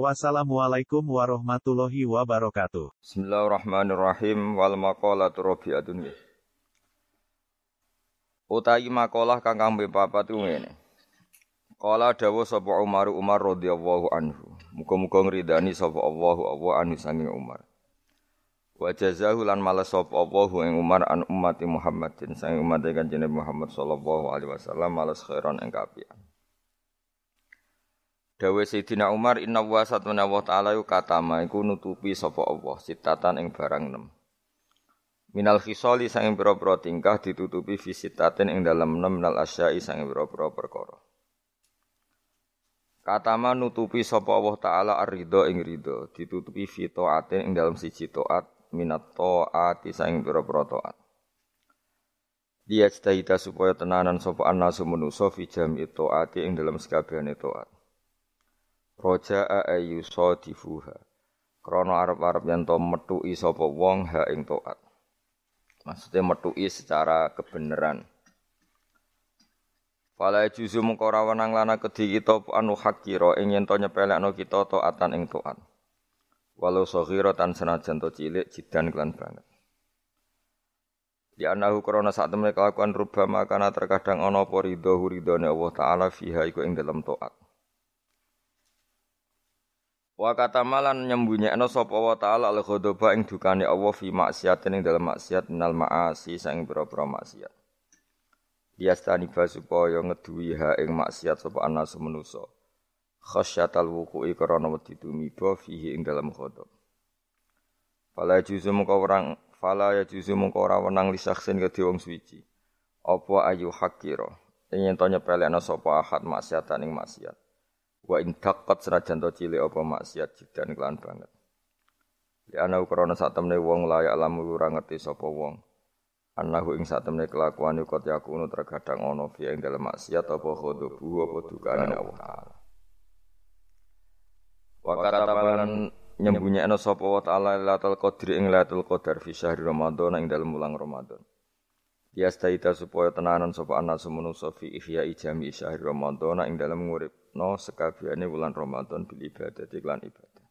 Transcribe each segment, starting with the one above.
Wassalamualaikum warahmatullahi wabarakatuh. Bismillahirrahmanirrahim wal maqalatu rabi'atun. Utahi makalah kang kambe papat ku ngene. Kala dawuh sapa Umar Umar radhiyallahu anhu. Muga-muga ngridani sapa Allahu Allah anhu sanging Umar. Wa jazahu lan malas sapa Allahu ing Umar an ummati Muhammadin sanging umat kanjeng Muhammad sallallahu alaihi wasallam malas khairan ing kapian. Dawe Sayyidina Umar inna wa satuna wa ta'ala yu katama iku nutupi sapa Allah sitatan ing barang nem. Minal khisali sang pira-pira tingkah ditutupi visitatin ing dalam nem minal asyai sang pira-pira perkara. Katama nutupi sapa Allah taala ar-ridha ing ridha ditutupi fi taatin ing dalam siji taat minat taati sang pira-pira taat. Dia cita supaya tenanan sapa annasu manusa fi jam'i taati ing dalam sekabehane taat. Roja ayu sadifuha. Krono arep-arep yen to metuki sapa wong ha ing taat. Maksudnya metuki secara kebenaran. Fala juzu mengko ora wenang lana kedhi kita anu hakira ing yen to nyepelekno kita taatan ing taat. Walau saghira tan senajan to cilik jidan kelan banget. Di anahu krona saat temen kelakuan rubama kana terkadang ana apa ridho ridhone Allah taala fiha iku ing dalam taat. Wa kata malan nyembunyekno sapa wa taala al ghadaba ing dukane Allah fi maksiatin ing dalam maksiat minal maasi sang pira-pira maksiat. Biastani ba supaya ngeduwi ha ing maksiat sapa ana semenusa. Khasyatal wuqu'i karana wedi tumiba fihi ing dalam ghadab. Fala juzu mengko orang fala ya juzu mengko ora wenang li saksin kedhe wong. Apa ayu hakira. Ing yen to nyepelekno sapa ahad maksiatan ing maksiat. Wa in taqqat senajan to cilik apa maksiat jidan kelan banget. Ya ana krana sak temne wong layak alam ora ngerti sapa wong. Anahu ing sak temne kelakuan iku yakunu terkadang ana fi ing dalem maksiat apa khodobu apa dukane Allah taala. Wa katabalan nyembunyekno sapa wa taala Lailatul Qadri ing Lailatul Qadar fi syahri Ramadan ing dalem wulan Ramadan. Yastaita supaya tenanan sapa ana semenusa fi ihya ijami syahri Ramadan ing dalem ngurip no sekabiane wulan Ramadan bil ibadah iklan ibadah.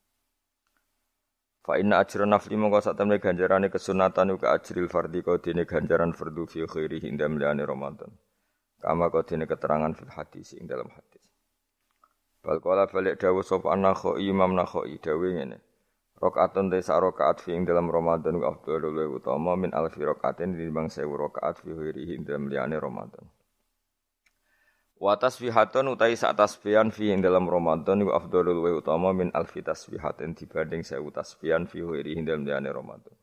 Fa inna ajra nafli mongko sak temne ganjarane kesunatan uga ajril fardhi kau dene ganjaran fardu fi khairi ing dalem Ramadan. Kama kau dene keterangan fil hadis ing dalam hadis. Bal balik dawuh sapa Nakhoi Imam Nakhoi dawuh ngene. Rakaatun te sak rakaat fi ing dalam Ramadan wa afdhalul utama min alfi rakaatin dinimbang 1000 rakaat fi khairi ing dalem Ramadan. Wa tasbihatun utai sak tasbihan fi ing dalam Ramadan iku afdhalul wa utama min alfi tasbihatin dibanding sewu tasbihan fi ghairi ing dalam diyane Ramadan.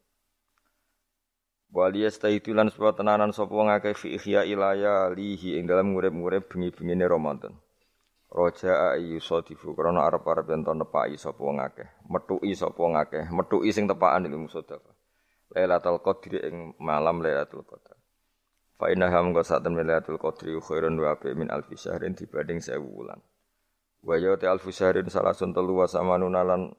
Wa liyastaitu lan tenanan sapa wong akeh fi ihya ilaya lihi ing dalam ngurip-ngurip bengi-bengine Ramadan. Roja ayu sadifu krana arep-arep yen to nepaki sapa wong akeh, metuki sapa wong akeh, metuki sing tepakan ilmu sedekah. Lailatul Qadri ing malam Lailatul Qadar. Fa inna ham ka temen Lailatul Qadri khairun wa bi min alfi syahrin dibanding 1000 wulan. Wa ya ta alfi syahrin salasun telu wa samanuna lan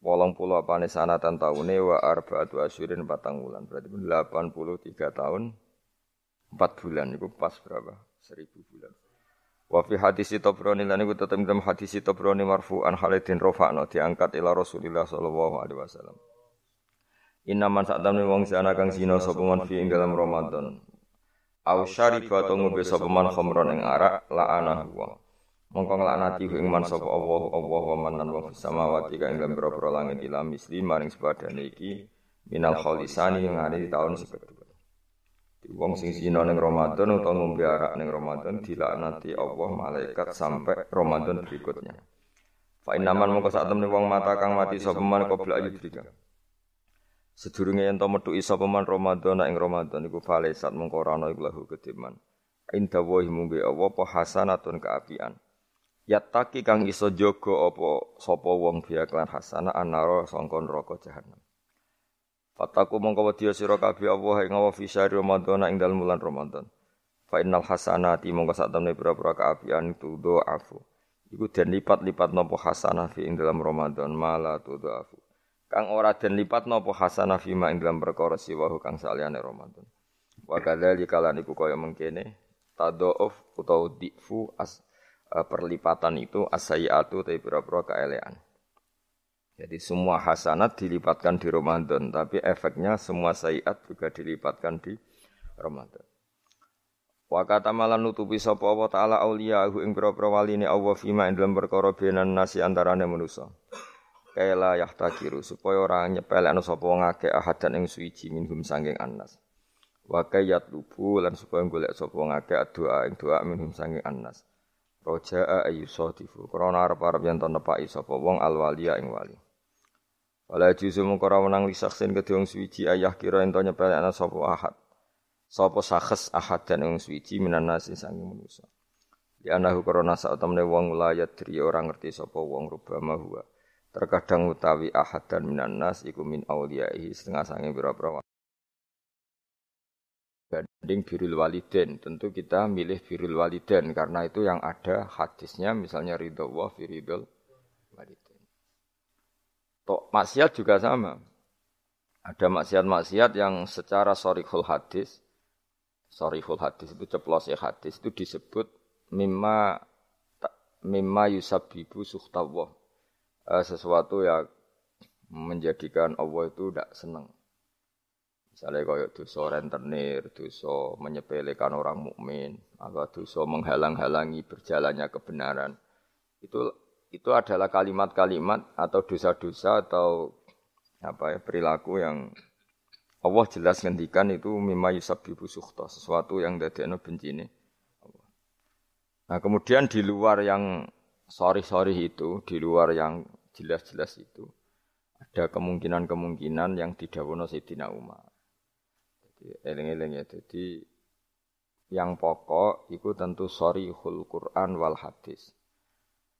wolong puluh apane sanatan taune wa arba'atu asyurin patang wulan. Berarti 83 tahun 4 bulan itu pas berapa? 1000 bulan. Wa fi hadis Tabrani lan iku tetep dalam hadis Tabrani marfu'an Khalidin rafa'na diangkat ila Rasulillah sallallahu alaihi wasallam. Inaman sak tamne wong sana kang zina sapa man fi ing dalam Ramadan. Au syariba to ngombe sapa man khamron ing arak la'ana wa. Mongko nglaknati ing man sapa Allah Allah wa man lan wong samawati kang ing pira-pira langit ila misli maring sepadane iki minal khalisani yang ada di tahun sekedua. Wong sing zina ning Ramadan utawa ngombe arak ning Ramadan dilaknati Allah malaikat sampai Ramadan berikutnya. Fa inaman mongko sak temne wong mata kang mati sapa man qabla ayudrika. Sedurunge yen to metuki sapa man Ramadan ing Ramadan iku falesat mengko ora ana iku lahu kediman. Inda wa mumbi apa apa hasanatun kaapian. Yataki kang iso jaga apa sapa wong biya klan hasanah anara sangka neraka jahanam. Fataku mongko wedi sira kabeh Allah ing Allah fi syahr Ramadan ing dalem bulan Ramadan. Fa innal hasanati mongko sak temne pira-pira kaapian itu afu. Iku den lipat-lipat nopo hasanah fi ing dalam Ramadan mala afu. Kang ora den lipat nopo hasanah fi ma ing dalam perkara siwahu kang saliyane Ramadan. Wa kadzalika lan iku kaya mengkene tadoof utawa difu as uh, perlipatan itu asayatu tapi pira-pira kaelean. Jadi semua hasanat dilipatkan di Ramadan, tapi efeknya semua sayiat juga dilipatkan di Ramadan. Wa kata malan nutupi sapa Allah taala auliyahu ing pira-pira waline Allah fima ing dalem perkara benan nasi antarane manusa. Kaila yahtakiru supaya ora nyepelekno sapa wong akeh ahadan ing suci minhum sanging annas. Wa kayat lubu lan supaya golek sapa wong akeh doa ing doa minhum sanging annas. Roja'a ayu sadifu krana arep-arep yen to nepaki sapa wong alwalia ing wali. Wala juzu mung ora menang lisaksin kedhe wong suwiji ayah kira ento nyepelekna sapa ahad. Sapa sakhes ahad dan wong suwiji minan nasi sange manusa. Di anahu korona saat temne wong layat diri orang ngerti sapa wong rubama huwa. Terkadang utawi ahad dan minan nas iku min auliyaihi setengah sange pira-pira banding birul waliden tentu kita milih birul waliden karena itu yang ada hadisnya misalnya ridho wa firidul Tok maksiat juga sama. Ada maksiat-maksiat yang secara sorihul hadis, sorihul hadis itu ceplos ya hadis itu disebut mimma mimma yusabibu suhtawah. Eh, sesuatu yang menjadikan Allah itu tidak senang. Misalnya kaya dosa rentenir, dosa menyepelekan orang mukmin, atau dosa menghalang-halangi berjalannya kebenaran. Itu itu adalah kalimat-kalimat atau dosa-dosa atau apa ya perilaku yang Allah jelas ngendikan itu mimma yusabbibu sukhta, sesuatu yang dadekno bencine. Nah, kemudian di luar yang sorry-sorry itu, di luar yang jelas-jelas itu, ada kemungkinan-kemungkinan yang didawono Sayyidina Umar. Jadi eling-eling ya. Jadi yang pokok itu tentu sorry hul Quran wal hadis.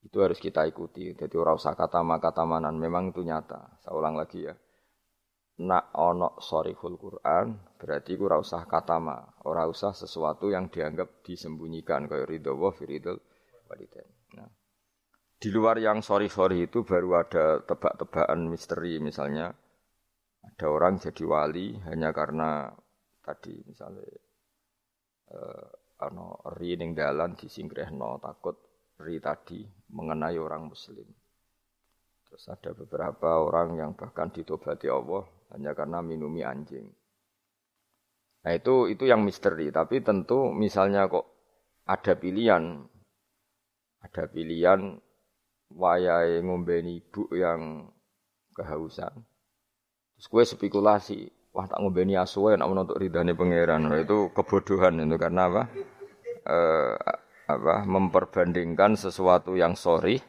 Itu harus kita ikuti. Jadi ora usah kata kata manan. Memang itu nyata. Saya ulang lagi ya. Nak ono sorihul Quran berarti ora usah kata ma, ora usah sesuatu yang dianggap disembunyikan kayak ridho wa firidul walidain. Nah, di luar yang sorry-sorry itu baru ada tebak-tebakan misteri misalnya ada orang jadi wali hanya karena tadi misalnya eh, ano ri ning dalan disingkrehno takut ri tadi mengenai orang muslim. Terus ada beberapa orang yang bahkan ditobati Allah hanya karena minumi anjing. Nah itu itu yang misteri. Tapi tentu misalnya kok ada pilihan, ada pilihan wayai ngombeni ibu yang kehausan. Terus gue spekulasi, wah tak ngombeni asuwe nak untuk ridhani pangeran. Nah, itu kebodohan itu karena apa? Eh, apa memperbandingkan sesuatu yang sorry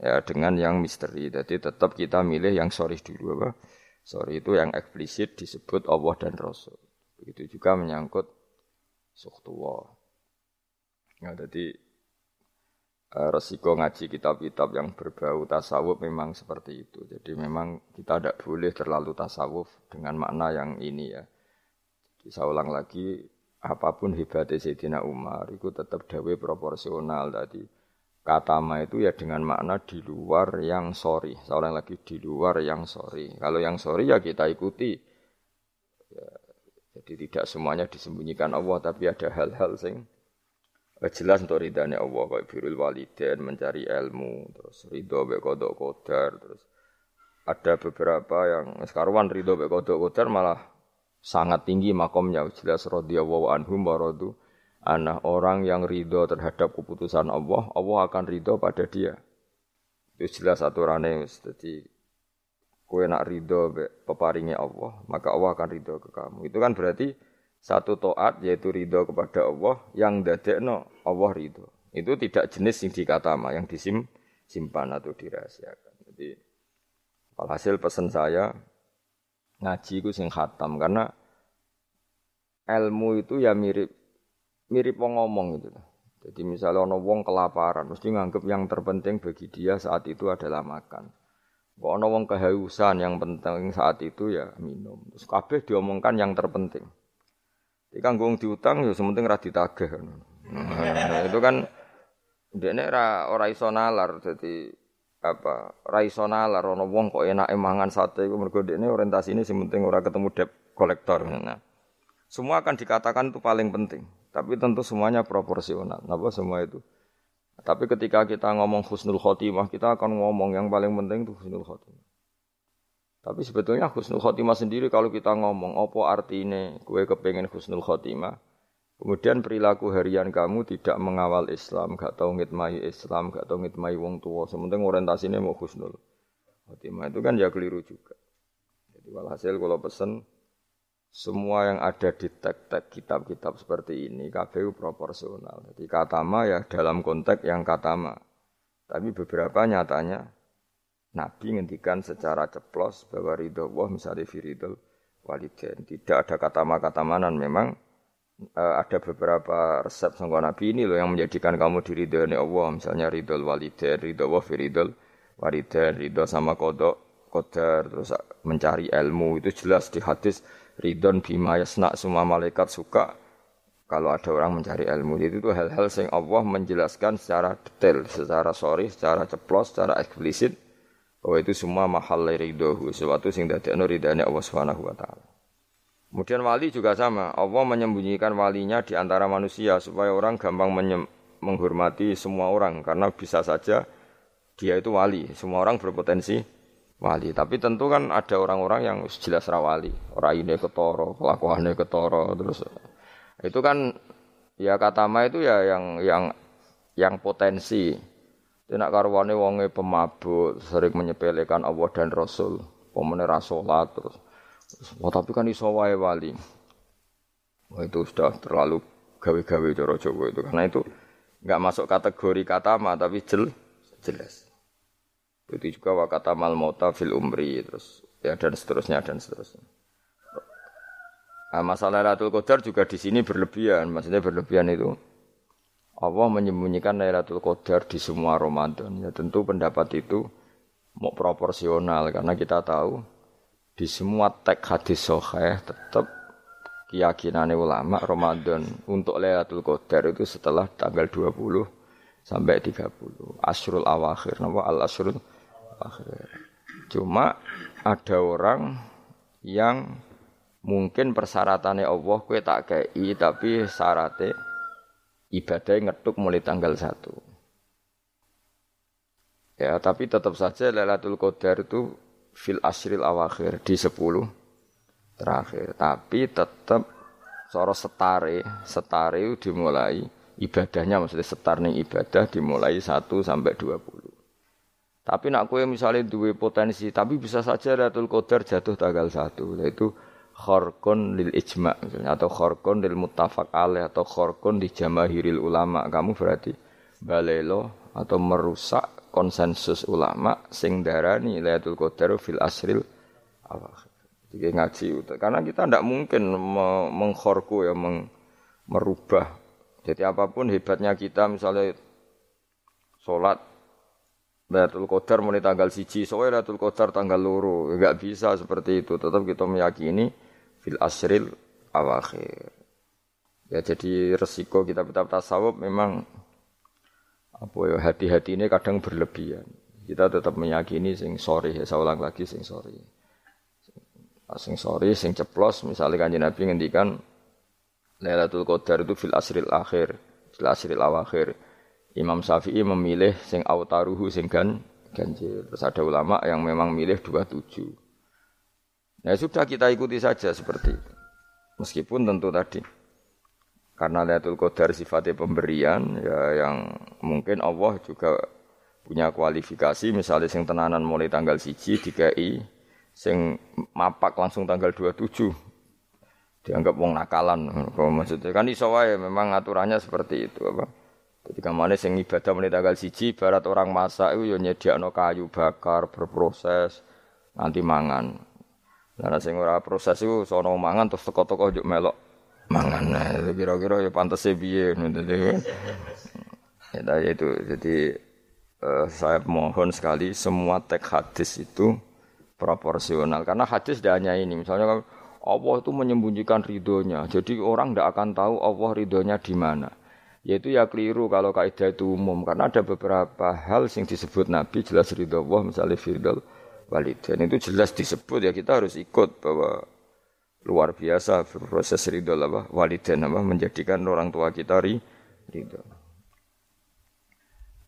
ya dengan yang misteri. Jadi tetap kita milih yang sorry dulu apa? Sorry itu yang eksplisit disebut Allah dan Rasul. Begitu juga menyangkut suktuwa. Ya, jadi uh, resiko ngaji kitab-kitab yang berbau tasawuf memang seperti itu. Jadi memang kita tidak boleh terlalu tasawuf dengan makna yang ini ya. Jadi saya ulang lagi, apa pun hebatnya Sayyidina Umar itu tetap dawe proporsional. Tadi kata ma itu ya dengan makna di luar yang sorry. Seorang lagi di luar yang sorry. Kalau yang sorry ya kita ikuti. Ya, jadi tidak semuanya disembunyikan Allah tapi ada hal-hal sing eh, jelas untuk ridhanya Allah. Kayak birul waliden mencari ilmu terus ridho bekodok kodar terus ada beberapa yang sekarang ridho bekodok kodar malah sangat tinggi makomnya. Jelas radhiyallahu anhum waradu anak orang yang ridho terhadap keputusan Allah Allah akan ridho pada dia. Itu jelas aturannya. Jadi kue nak ridho peparingnya Allah maka Allah akan ridho ke kamu. Itu kan berarti satu toat yaitu ridho kepada Allah yang dadekno Allah ridho. Itu tidak jenis yang dikatama yang disimpan atau dirahasiakan. Jadi hasil pesan saya ngaji ku sing khatam karena ilmu itu ya mirip mirip wong ngomong gitu. Jadi misalnya ono wong kelaparan, mesti nganggep yang terpenting bagi dia saat itu adalah makan. Kok ana wong kehausan yang penting saat itu ya minum. Terus kabeh diomongkan yang terpenting. Jadi kan wong diutang ya sementing ra ditagih. Nah, itu kan dekne ora ora iso nalar dadi apa ora iso nalar ana wong kok enake mangan sate iku mergo dekne orientasine sing penting ora ketemu debt kolektor. Nah, semua akan dikatakan itu paling penting, tapi tentu semuanya proporsional. Napa semua itu? Tapi ketika kita ngomong husnul khotimah, kita akan ngomong yang paling penting itu husnul khotimah. Tapi sebetulnya husnul khotimah sendiri kalau kita ngomong, apa artinya gue kepengen husnul khotimah, kemudian perilaku harian kamu tidak mengawal Islam, gak tau ngitmai Islam, gak tau ngitmai wong tua, sementing orientasinya mau husnul khotimah itu kan ya keliru juga. Jadi walhasil kalau pesen, semua yang ada di teks-teks kitab-kitab seperti ini KPU proporsional. Jadi katama ya dalam konteks yang katama. Tapi beberapa nyatanya Nabi ngendikan secara ceplos bahwa ridho Allah misalnya firidul walidain. Tidak ada kata kata manan memang uh, ada beberapa resep sangka Nabi ini loh yang menjadikan kamu diridhoi Allah. Misalnya ridho walidain, ridho Allah firidul walidain, ridho sama kodok, kodar, terus mencari ilmu. Itu jelas di hadis ridon bima yasna semua malaikat suka kalau ada orang mencari ilmu. Itu tuh hal-hal yang Allah menjelaskan secara detail, secara sorry, secara ceplos, secara eksplisit. Bahwa itu semua mahal ridho, sesuatu sing dadekno ridane Allah Subhanahu wa taala. Kemudian wali juga sama, Allah menyembunyikan walinya di antara manusia supaya orang gampang menghormati semua orang karena bisa saja dia itu wali, semua orang berpotensi wali. Tapi tentu kan ada orang-orang yang jelas rawali. Orang ini ketoro, kelakuannya ketoro, terus itu kan ya kata ma itu ya yang yang yang potensi. Tidak karwane wonge pemabuk, sering menyepelekan Allah dan Rasul, pemene rasolat terus. Oh, tapi kan iso wae wali. Wah itu sudah terlalu gawe-gawe cara Jawa itu karena itu nggak masuk kategori kata ma tapi jel, jelas. Itu juga wakata mal mauta fil umri terus ya dan seterusnya dan seterusnya. Nah, masalah Lailatul Qadar juga di sini berlebihan. Maksudnya berlebihan itu Allah menyembunyikan Lailatul Qadar di semua Ramadan. Ya tentu pendapat itu mau proporsional karena kita tahu di semua teks hadis sahih tetap keyakinan ulama Ramadan untuk Lailatul Qadar itu setelah tanggal 20 sampai 30. Asrul awakhir. Nama al asrul Cuma ada orang yang mungkin persyaratannya Allah kue tak kei tapi syaratnya ibadah ngetuk mulai tanggal satu. Ya, tapi tetap saja Lailatul Qadar itu fil asril awakhir di sepuluh terakhir. Tapi tetap soro setare, setare dimulai ibadahnya maksudnya setar nih ibadah dimulai satu sampai dua puluh. Tapi nak kue misalnya dua potensi, tapi bisa saja Lailatul Qadar jatuh tanggal satu, yaitu khorkon lil ijma misalnya, atau khorkon lil muttafaq alaih atau khorkon di jamahiril ulama. Kamu berarti balelo atau merusak konsensus ulama sing darani Lailatul Qadar fil asril awakhir. Jadi ngaji karena kita tidak mungkin mengkhorku ya meng, merubah. Jadi apa pun hebatnya kita misalnya sholat Lailatul Qadar mulai tanggal siji, soalnya Lailatul Qadar tanggal loro, enggak bisa seperti itu. Tetap kita meyakini fil asril awakhir. Ya jadi resiko kita kitab tasawuf memang apa ya hati-hati ini kadang berlebihan. Kita tetap meyakini sing sorry ya saya ulang lagi sing sorry. Sing sorry, sing ceplos misalnya kanjeng Nabi ngendikan Lailatul Qadar itu fil asril akhir, fil asril awakhir. Imam Syafi'i memilih sing autaruhu sing gan ganjil. Terus ada ulama yang memang milih dua tujuh. Nah sudah kita ikuti saja seperti itu. Meskipun tentu tadi karena Lailatul Qadar sifatnya pemberian ya yang mungkin Allah juga punya kualifikasi. Misalnya sing tenanan mulai tanggal siji dikai sing mapak langsung tanggal 27 dianggap wong nakalan. Maksudnya? Kan iso wae memang aturannya seperti itu apa? Jadi ke mana sing ibadah menit tanggal siji, barat orang masak itu ya nyediakno kayu bakar berproses nanti mangan. Nah, sing ora proses itu sono mangan terus teko-teko juk melok mangan. Itu kira-kira ya pantas piye ngono Ya, itu. Jadi uh, saya mohon sekali semua teks hadis itu proporsional. Karena hadis tidak hanya ini. Misalnya Allah itu menyembunyikan ridhonya. Jadi orang tidak akan tahu Allah ridhonya di mana. Yaitu ya keliru kalau kaidah itu umum. Karena ada beberapa hal yang disebut Nabi jelas ridho Allah misalnya firdal walidain itu jelas disebut ya kita harus ikut bahwa luar biasa proses ridho apa walidain apa menjadikan orang tua kita ridho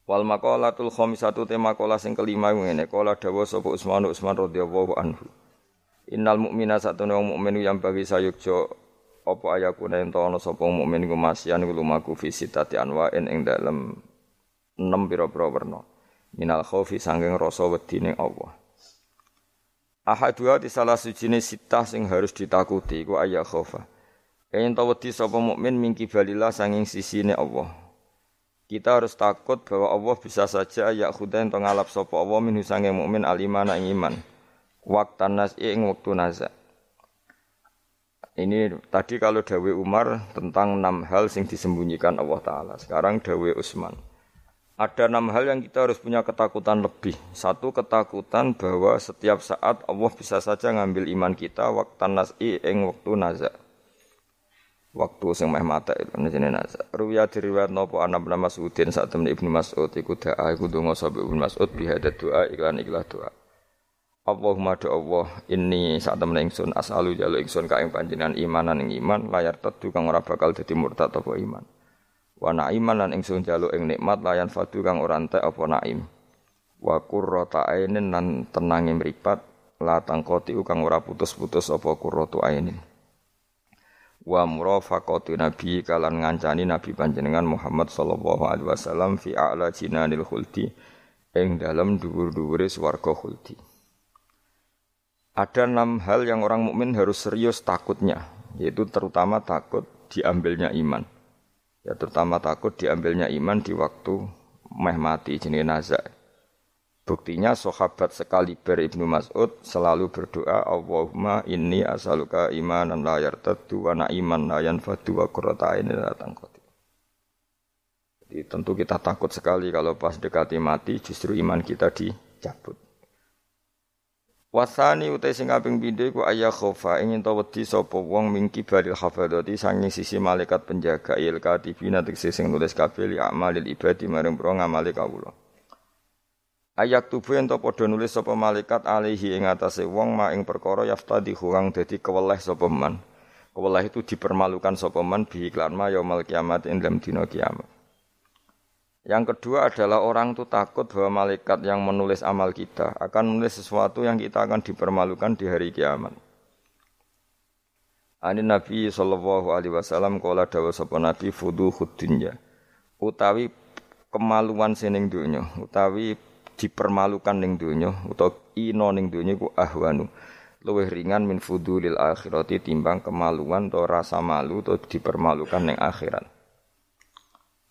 Wal maqalatul khamisatu te maqala sing kelima ngene, kala dawuh sapa Utsman Utsman radhiyallahu anhu. Innal mu'mina satune wong mukmin yang bagi sayukjo apa ayakuna ento ana sapa mukmin iku masyan iku lumaku fi sitati anwa'in ing dalem enam pira-pira werna. Minal khaufi sanging rasa wedi ning Ahadua di salah sujine sitah sing harus ditakuti iku ayat khaufa. Yen wedi sapa mukmin mingki balila sanging sisine Allah. Kita harus takut bahwa Allah bisa saja ya khudain to ngalap sapa Allah min sange mukmin alimana iman. Waktan nas ing waktu naza. Ini tadi kalau Dawe Umar tentang enam hal sing disembunyikan Allah Ta'ala. Sekarang Dawe Usman. Ada enam hal yang kita harus punya ketakutan lebih. Satu ketakutan bahwa setiap saat Allah bisa saja ngambil iman kita waktan nas'i ing waktu nazak waktu sing meh mata ibnu jenenge nasa ruya diriwayat napa ana bin Mas'udin sak temen Ibnu Mas'ud iku da'a iku donga sapa Ibnu Mas'ud bihadat doa iklan iklah doa. Allahumma do Allah ini sak temen ingsun asalu jalu ingsun ka ing panjenengan imanan ing iman layar tetu kang ora bakal dadi murtad apa iman wa naiman lan ingsun jalu ing nikmat layan fadu kang ora entek apa naim wa qurrata ainin lan tenange mripat la tangkoti kang ora putus-putus apa qurratu ainin wa murafaqatu nabi kalan ngancani nabi panjenengan Muhammad sallallahu alaihi wasallam fi a'la jinanil khuldi ing dalam dhuwur-dhuwure swarga khuldi. Ada enam hal yang orang mukmin harus serius takutnya, yaitu terutama takut diambilnya iman. Ya terutama takut diambilnya iman di waktu meh mati jenenge nazak. Buktinya sahabat sekaliber Ibnu Mas'ud selalu berdoa Allahumma inni asaluka imanan la yartaddu wa na'iman la yanfadu wa qurrata ainin la Jadi tentu kita takut sekali kalau pas dekati mati justru iman kita dicabut. Wasani utai sing kaping pindho iku ayah khofa ingin to wedi sapa wong mingki baril hafadati sanging sisi malaikat penjaga il katibina tegese sing nulis kabeh li amalil ibadi maring pro ngamali kawula. Ayak tubuh ento padha nulis sapa malaikat alaihi ing atase wong ma ing perkara yaftadi kang dadi keweleh sapa man. Keweleh itu dipermalukan sapa man bi ma kiamat ing dalam dina kiamat. Yang kedua adalah orang itu takut bahwa malaikat yang menulis amal kita akan menulis sesuatu yang kita akan dipermalukan di hari kiamat. Ani Nabi sallallahu alaihi wasallam kala dawuh sapa Nabi fudu dunya. Utawi kemaluan sining dunya, utawi dipermalukan ning donya utawa ino ning donya iku ahwanu luwih ringan min fudulil akhirati timbang kemaluan atau rasa malu atau dipermalukan ning akhirat.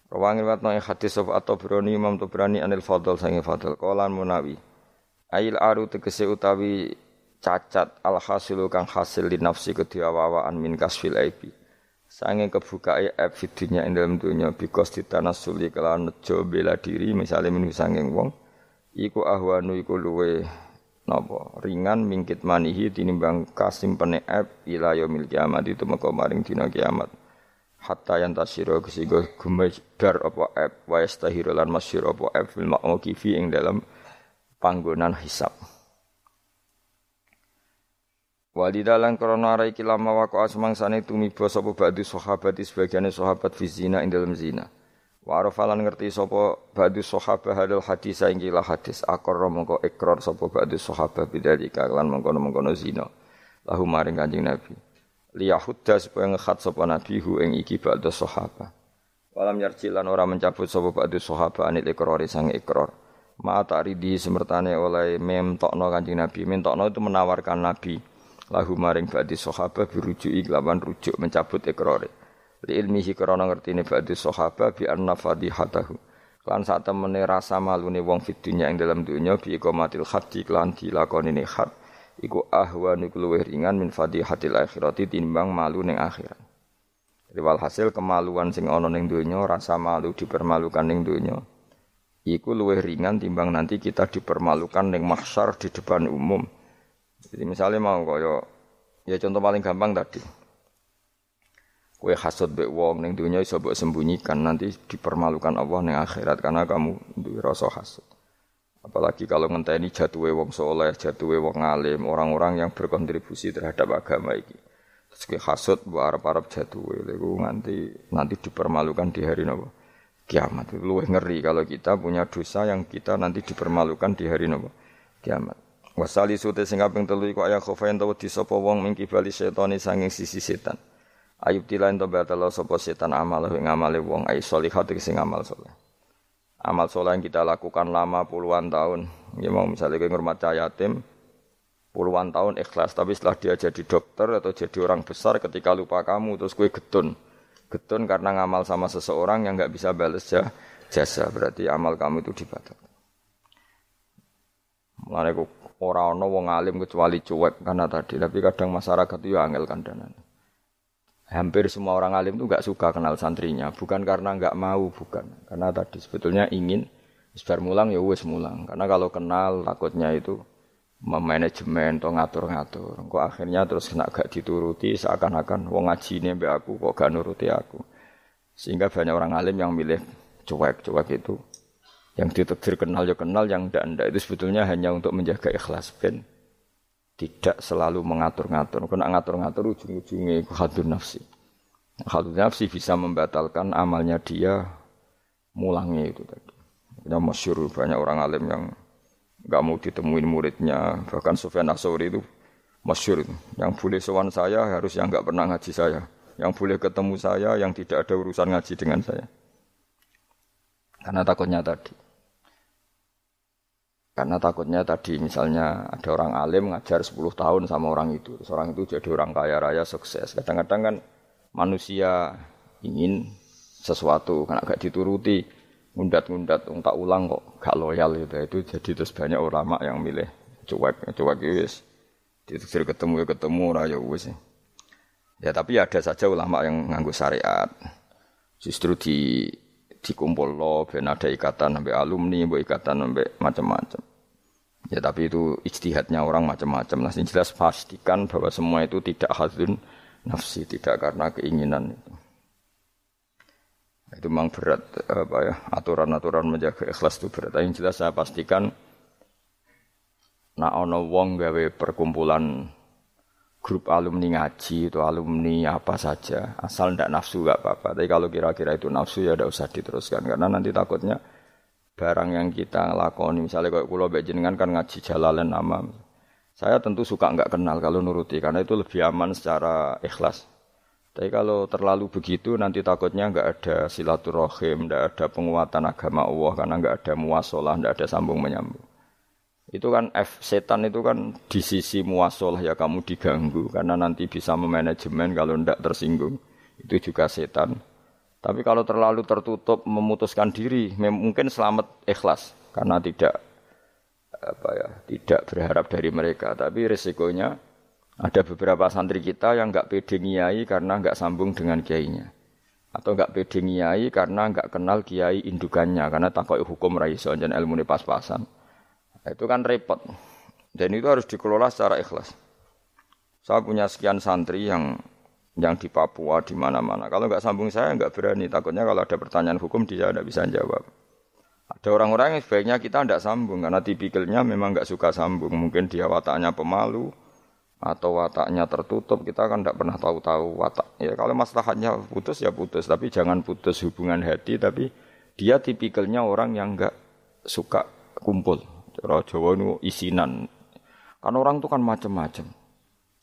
Rawangi riwayat no hadis sapa atau berani Imam berani anil Fadl sange Fadl qalan munawi. Ail aru tegese utawi cacat al hasilu kang hasil li nafsi kediawawaan min kasfil aibi. Sange kebukae aib fidunya ing dalam dunya bikos ditanasuli kelawan nejo bela diri misalnya min sanging wong iku ahwanu iku luwe napa ringan mingkit manihi tinimbang kasim peneep ila yaumil kiamat itu meko maring dina kiamat hatta yang tasiro kesigo gumebar apa ep wa yastahiru lan masyir apa ep fil ma'mukifi ing dalam panggonan hisab Walidalan krana arai kilama wako asmangsane tumiba sapa ba'du sahabat sebagiane sahabat fi zina ing dalam zina. Wa arafalan ngerti sapa ba'du sahabah hadal hadis saiki lah hadis akor mongko ikrar sapa ba'du sahabah bidzalika lan mongkono-mongkono zina. Lahu maring Kanjeng Nabi. Liyahudda supaya ngekhat sapa Nabi hu ing iki ba'du sahabah. Walam yarjilan ora mencabut sapa ba'du sahabah anil ikrar sang ikrar. Ma ta'ridi semertane oleh memtokno Kanjeng Nabi. Mentokno itu menawarkan Nabi lahu maring ba'du sahabah birujuki kelawan rujuk mencabut ikrare li ilmihi krana ngertine ba'du sahaba bi anna fadihatahu lan sak temene rasa malune wong fid dunya ing dalam dunya bi iqamatil haddi lan dilakoni had iku ahwan iku luwih ringan min fadihatil akhirati timbang malu ning akhirat Jadi walhasil kemaluan sing ana ning donya, rasa malu dipermalukan ning donya. iku luwih ringan timbang nanti kita dipermalukan ning mahsyar di depan umum. Jadi misalnya mau kaya ya contoh paling gampang tadi. Kue hasut bek wong ning dunia iso sembunyikan nanti dipermalukan Allah ning akhirat karena kamu duwe rasa hasut. Apalagi kalau ngenteni jatuhe wong soleh, jatuhe wong alim, orang-orang yang berkontribusi terhadap agama ini. Terus kue hasut mbok arep-arep jatuhe nanti nanti dipermalukan di hari nopo? kiamat. Itu lebih ngeri kalau kita punya dosa yang kita nanti dipermalukan di hari nopo kiamat. Wasali sute sing kaping telu iku ayah khofain di sapa wong ing kibali setani sanging sisi setan. Ayub tilain to batalo sapa setan amal ing amale wong ai solihat sing amal soleh. Amal soleh yang kita lakukan lama puluhan tahun. Ya mau misalnya kayak ngurmat yatim puluhan tahun ikhlas tapi setelah dia jadi dokter atau jadi orang besar ketika lupa kamu terus kue getun Getun karena ngamal sama seseorang yang nggak bisa balas jasa. Berarti amal kamu itu dibatalkan. Mulane ora ana wong alim kecuali cuek karena tadi, tapi kadang masyarakat itu ya angel. Hampir semua orang alim itu nggak suka kenal santrinya, bukan karena nggak mau, bukan. Karena tadi sebetulnya ingin sebar mulang ya wes mulang. Karena kalau kenal takutnya itu memanajemen atau ngatur-ngatur. Kok akhirnya terus kena gak dituruti seakan-akan wong ngaji ini mbak aku kok gak nuruti aku. Sehingga banyak orang alim yang milih cuek-cuek itu. Yang ditekdir kenal ya kenal, yang ndak ndak itu sebetulnya hanya untuk menjaga ikhlas ben tidak selalu mengatur-ngatur. Kena ngatur-ngatur ujung-ujungnya hadun nafsi. Hadun nafsi bisa membatalkan amalnya dia mulangnya itu tadi. Yang masyur banyak orang alim yang nggak mau ditemuin muridnya bahkan Sufyan Asori itu masyur yang boleh sowan saya harus yang nggak pernah ngaji saya yang boleh ketemu saya yang tidak ada urusan ngaji dengan saya karena takutnya tadi karena takutnya tadi misalnya ada orang alim ngajar 10 tahun sama orang itu. Seorang itu jadi orang kaya raya sukses. Kadang-kadang kan manusia ingin sesuatu karena gak dituruti ngundat-ngundat tak ulang kok gak loyal gitu. Itu jadi terus banyak ulama yang milih cuek cuek wis. Diteksir ketemu ya ketemu ora ya wis. Ya tapi ada saja ulama yang nganggu syariat. Justru di dikumpul lo ben ada ikatan sampai alumni bu ikatan sampai macam-macam. Ya tapi itu ijtihadnya orang macam-macam. Nah jelas pastikan bahwa semua itu tidak hadun nafsi tidak karena keinginan itu. Itu memang berat apa ya aturan-aturan menjaga ikhlas itu berat. Yang jelas saya pastikan nak ono wong gawe perkumpulan grup alumni ngaji itu alumni apa saja asal ndak nafsu gak apa-apa. Tapi kalau kira-kira itu nafsu ya udah usah diteruskan karena nanti takutnya barang yang kita lakoni misalnya kalau pulau jenengan kan ngaji jalalan nama saya tentu suka nggak kenal kalau nuruti karena itu lebih aman secara ikhlas. Tapi kalau terlalu begitu nanti takutnya nggak ada silaturahim, nggak ada penguatan agama Allah karena nggak ada muasalah, nggak ada sambung menyambung. Itu kan F setan itu kan di sisi muasalah ya kamu diganggu karena nanti bisa memanajemen kalau ndak tersinggung. Itu juga setan. Tapi kalau terlalu tertutup memutuskan diri, mungkin selamat ikhlas karena tidak apa ya, tidak berharap dari mereka. Tapi resikonya ada beberapa santri kita yang nggak pede ngiyai karena nggak sambung dengan kiainya. Atau nggak pede ngiyai karena nggak kenal kiai indukannya. Karena takut hukum raiso dan ilmu pas-pasan. Nah, itu kan repot. Dan itu harus dikelola secara ikhlas. Saya punya sekian santri yang yang di Papua di mana-mana. Kalau nggak sambung saya nggak berani. Takutnya kalau ada pertanyaan hukum dia tidak bisa jawab. Ada orang-orang yang sebaiknya kita tidak sambung karena tipikalnya memang nggak suka sambung. Mungkin dia wataknya pemalu, atau wataknya tertutup kita kan tidak pernah tahu-tahu watak ya kalau masalahnya putus ya putus tapi jangan putus hubungan hati tapi dia tipikalnya orang yang nggak suka kumpul cara Jawa itu isinan. Kan orang itu kan macam-macam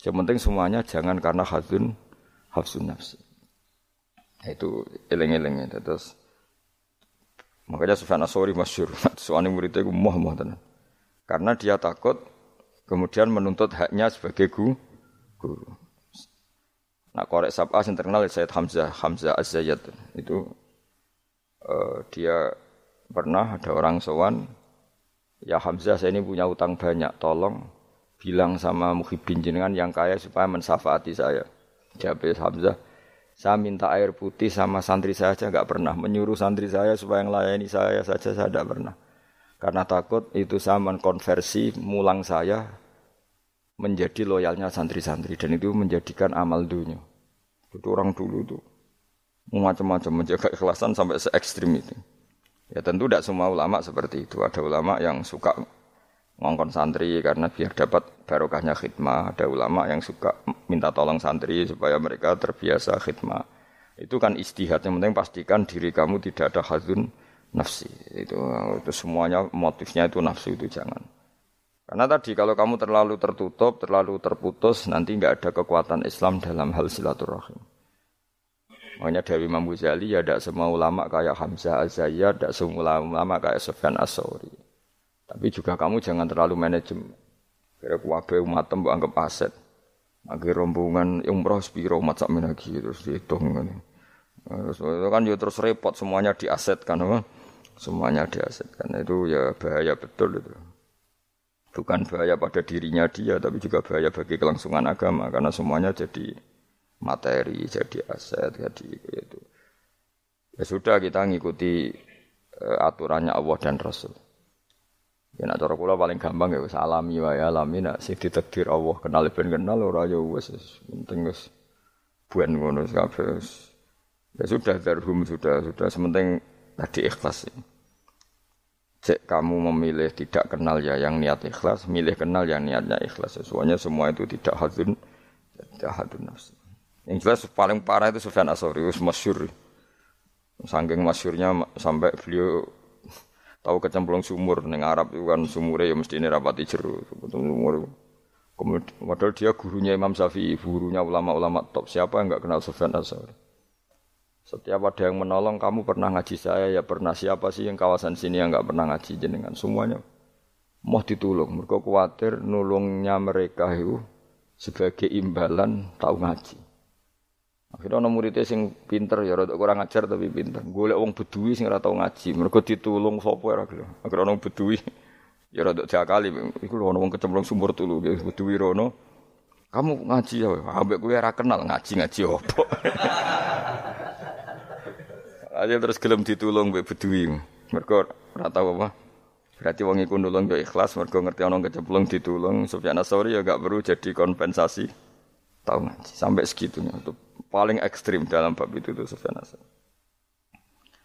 yang penting semuanya jangan karena hadun hafsun nafsi nah, itu eleng-eleng ya terus. Makanya Sufyan Asori masyur soalnya muridnya itu moh moh karena dia takut kemudian menuntut haknya sebagai guru. guru. Nah, korek sabah yang terkenal Sayyid Hamzah, Hamzah Az-Zayyad. Itu uh, dia pernah ada orang sowan, ya Hamzah saya ini punya utang banyak, tolong bilang sama muhibin jenengan yang kaya supaya mensafaati saya. Jawab Hamzah, Saya minta air putih sama santri saya aja nggak pernah. Menyuruh santri saya supaya melayani saya saja saya tidak pernah. Karena takut itu saya mengkonversi mulang saya menjadi loyalnya santri-santri. Dan itu menjadikan amal dunia. Itu orang dulu itu macam-macam menjaga ikhlasan sampai se ekstrim itu. Ya tentu tidak semua ulama seperti itu. Ada ulama yang suka ngongkon santri karena biar dapat barokahnya khidmah. Ada ulama yang suka minta tolong santri supaya mereka terbiasa khidmah. Itu kan istihad. Yang penting pastikan diri kamu tidak ada hazun nafsi. Itu, itu semuanya motifnya itu nafsu itu jangan. Karena tadi kalau kamu terlalu tertutup, terlalu terputus, nanti nggak ada kekuatan Islam dalam hal silaturahim. Makanya dari Imam Ghazali ya tidak semua ulama kayak Hamzah Az-Zayyad, tidak semua ulama kayak Sufyan As-Sauri. Tapi juga kamu jangan terlalu manajemen. Kira kuwabe umat mbok anggap aset. Lagi rombongan umroh spiro umat sak lagi terus dihitung. Terus itu kan ya terus repot semuanya diasetkan apa? Semuanya diasetkan. Itu ya bahaya betul itu. Bukan bahaya pada dirinya dia tapi juga bahaya bagi kelangsungan agama karena semuanya jadi materi, jadi aset, jadi itu. Ya sudah kita ngikuti uh, aturannya Allah dan Rasul. Ya nak cara kula paling gampang ya wis alami wae alami nak sing ditakdir Allah kenal ben kenal ora ya wis penting wis buen ngono kabeh. Ya sudah darhum sudah sudah sementing tadi ikhlas. Cek kamu memilih tidak kenal ya yang niat ikhlas, milih kenal yang niatnya ikhlas. Semuanya semua itu tidak hadun, tidak hadun nafsi. Yang jelas paling parah itu Sufyan Asori, masyur. Sangking masyurnya sampai beliau Tahu kecemplung sumur neng Arab itu kan sumurnya ya mesti ini rapati jeru. Sumur. Kemudian dia gurunya Imam Syafi'i, gurunya ulama-ulama top. Siapa yang nggak kenal Sufyan Asari? Setiap ada yang menolong, kamu pernah ngaji saya, ya pernah. Siapa sih yang kawasan sini yang nggak pernah ngaji jenengan? Semuanya mau ditolong. Mereka khawatir nulungnya mereka itu sebagai imbalan tahu ngaji. Akhirnya ana muridé sing pinter ya rada kurang ajar tapi pinter. Golek wong bedui sing ora tau ngaji, mergo ditulung sapa ora gelem. Akhirnya ana bedui ya rada diakali. Iku lho ana wong kecemplung sumur tulu bedui rono. Kamu ngaji ya, ambek kowe ora kenal ngaji-ngaji opo. Aja terus gelem ditulung mbek bedui. Mergo ora tau apa. Berarti wong iku nulung yo ikhlas mergo ngerti ana kecemplung ditulung. Sufyan Asori ya gak perlu jadi kompensasi. Tahu ngaji sampai segitunya untuk paling ekstrim dalam bab itu tuh Sufyan Asad.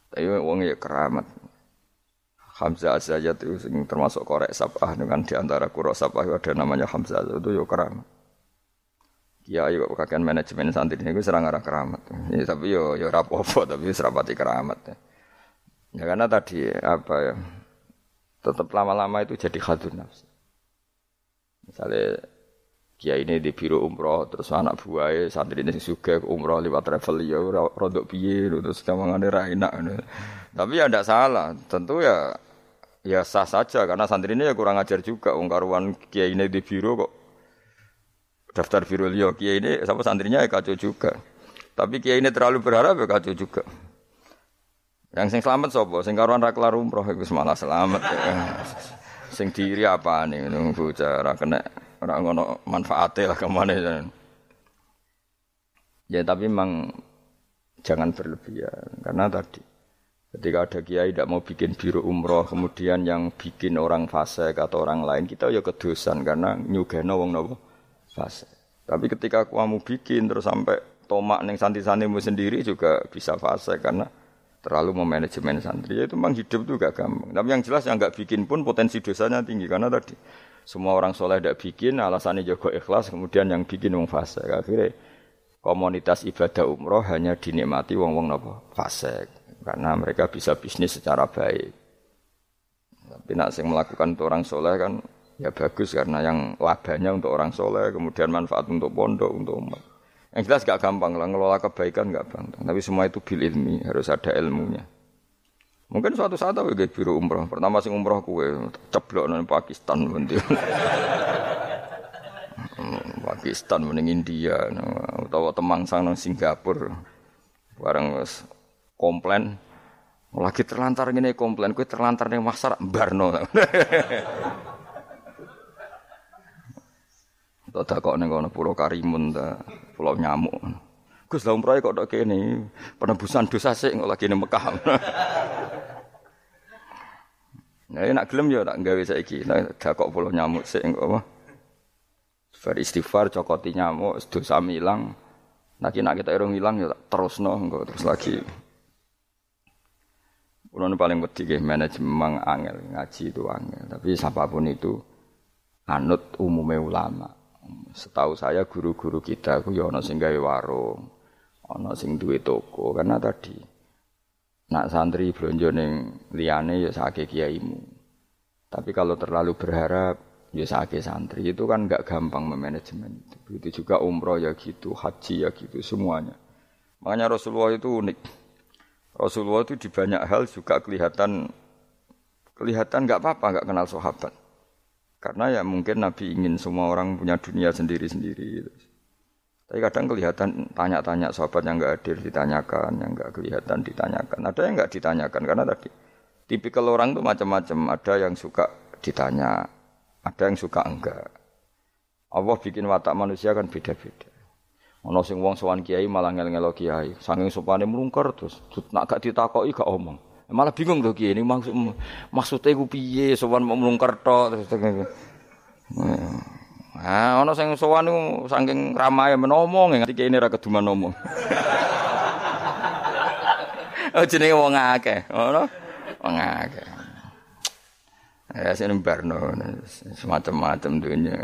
Tapi wong ya keramat. Hamzah Azayat itu termasuk korek sabah dengan di antara kurok sabah ada namanya Hamzah itu ya keramat. Kiai kok kakek manajemen santri ini serang arah keramat. Ya, tapi yo yo rapopo tapi serapati keramat. Ya. ya karena tadi apa ya tetap lama-lama itu jadi khadun nafsi. Misalnya Kiai ini di biro umroh terus anak buahnya santri ini suka umroh lewat travel ya rodok piye terus kamangane ra enak tapi ya tidak salah tentu ya ya sah saja karena santri ini ya kurang ajar juga wong karuan kiai ini di biro kok daftar biro liyo kiai ini sama santrinya ya kacau juga. Tapi kiai ini terlalu berharap ya kacau juga. Yang sing selamat sopo sing karuan ra umroh itu malah selamat ya. sing diri apa nih nunggu cara kena Orang ngono manfaatnya lah ke mana ya. Ya tapi memang jangan berlebihan karena tadi ketika ada kiai tidak mau bikin biru umroh kemudian yang bikin orang fase atau orang lain kita ya kedosan karena nyugeno wong nopo fase. Tapi ketika kamu bikin terus sampai tomak neng santri-santrimu sendiri juga bisa fase karena terlalu memanajemen santri ya itu memang hidup tuh gak gampang. Tapi yang jelas yang nggak bikin pun potensi dosanya tinggi karena tadi semua orang soleh tidak bikin, alasannya juga ikhlas, kemudian yang bikin wong fase. Akhirnya komunitas ibadah umroh hanya dinikmati wong-wong nopo fase, karena mereka bisa bisnis secara baik. Tapi nak sing melakukan untuk orang soleh kan ya bagus karena yang labanya untuk orang soleh, kemudian manfaat untuk pondok, untuk umat. Yang jelas gak gampang lah ngelola kebaikan gak gampang. Tapi semua itu bil ilmi, harus ada ilmunya. Mungkin suatu saat aku kayak biru umroh. Pertama sing umroh kue ceblok nang Pakistan nanti. Hmm, Pakistan mending India atau sang nang Singapura. Bareng komplain lagi terlantar gini komplain kue terlantar nih masar barno. Tuh tak kok nih kono pulau Karimun pulau nyamuk. Gus lah umroh kok tok kene. Penebusan dosa kok lagi ning Mekah. Nah, nak gelem ya tak gawe saiki. Nah, kok puluh nyamuk sik kok apa? Bar istighfar cokoti nyamuk dosa milang. Nah, nak kita irung ilang ya terusno engko terus lagi. Kulo paling wedi nggih manajemen angel, ngaji itu angel. Tapi siapa pun itu anut umumnya ulama. Setahu saya guru-guru kita ku ya ana sing gawe warung, ana sing duwe toko karena tadi nak santri blonjo ning liyane ya sake kiaimu. Tapi kalau terlalu berharap ya sake santri itu kan nggak gampang memanajemen itu. Begitu juga umroh ya gitu, haji ya gitu semuanya. Makanya Rasulullah itu unik. Rasulullah itu di banyak hal juga kelihatan kelihatan nggak apa-apa nggak kenal sahabat. Karena ya mungkin Nabi ingin semua orang punya dunia sendiri-sendiri. Gitu. Tapi kadang kelihatan tanya-tanya sahabat yang nggak hadir ditanyakan, yang nggak kelihatan ditanyakan. Ada yang nggak ditanyakan karena tadi tipikal orang tuh macam-macam. Ada yang suka ditanya, ada yang suka enggak. Allah bikin watak manusia kan beda-beda. Ana sing wong sowan kiai malah ngel-ngelo kiai. Saking sopane mlungker terus nak gak ditakoki gak omong. Malah bingung to kiai ini maksud maksudnya ku piye sowan mau tok terus. Ah, ana sing sowan niku saking ramae menomong nganti kiai ini ra keduman ngomong. oh jenenge wong akeh, ngono. Wong akeh. Ya sing barno semacam-macam dunia.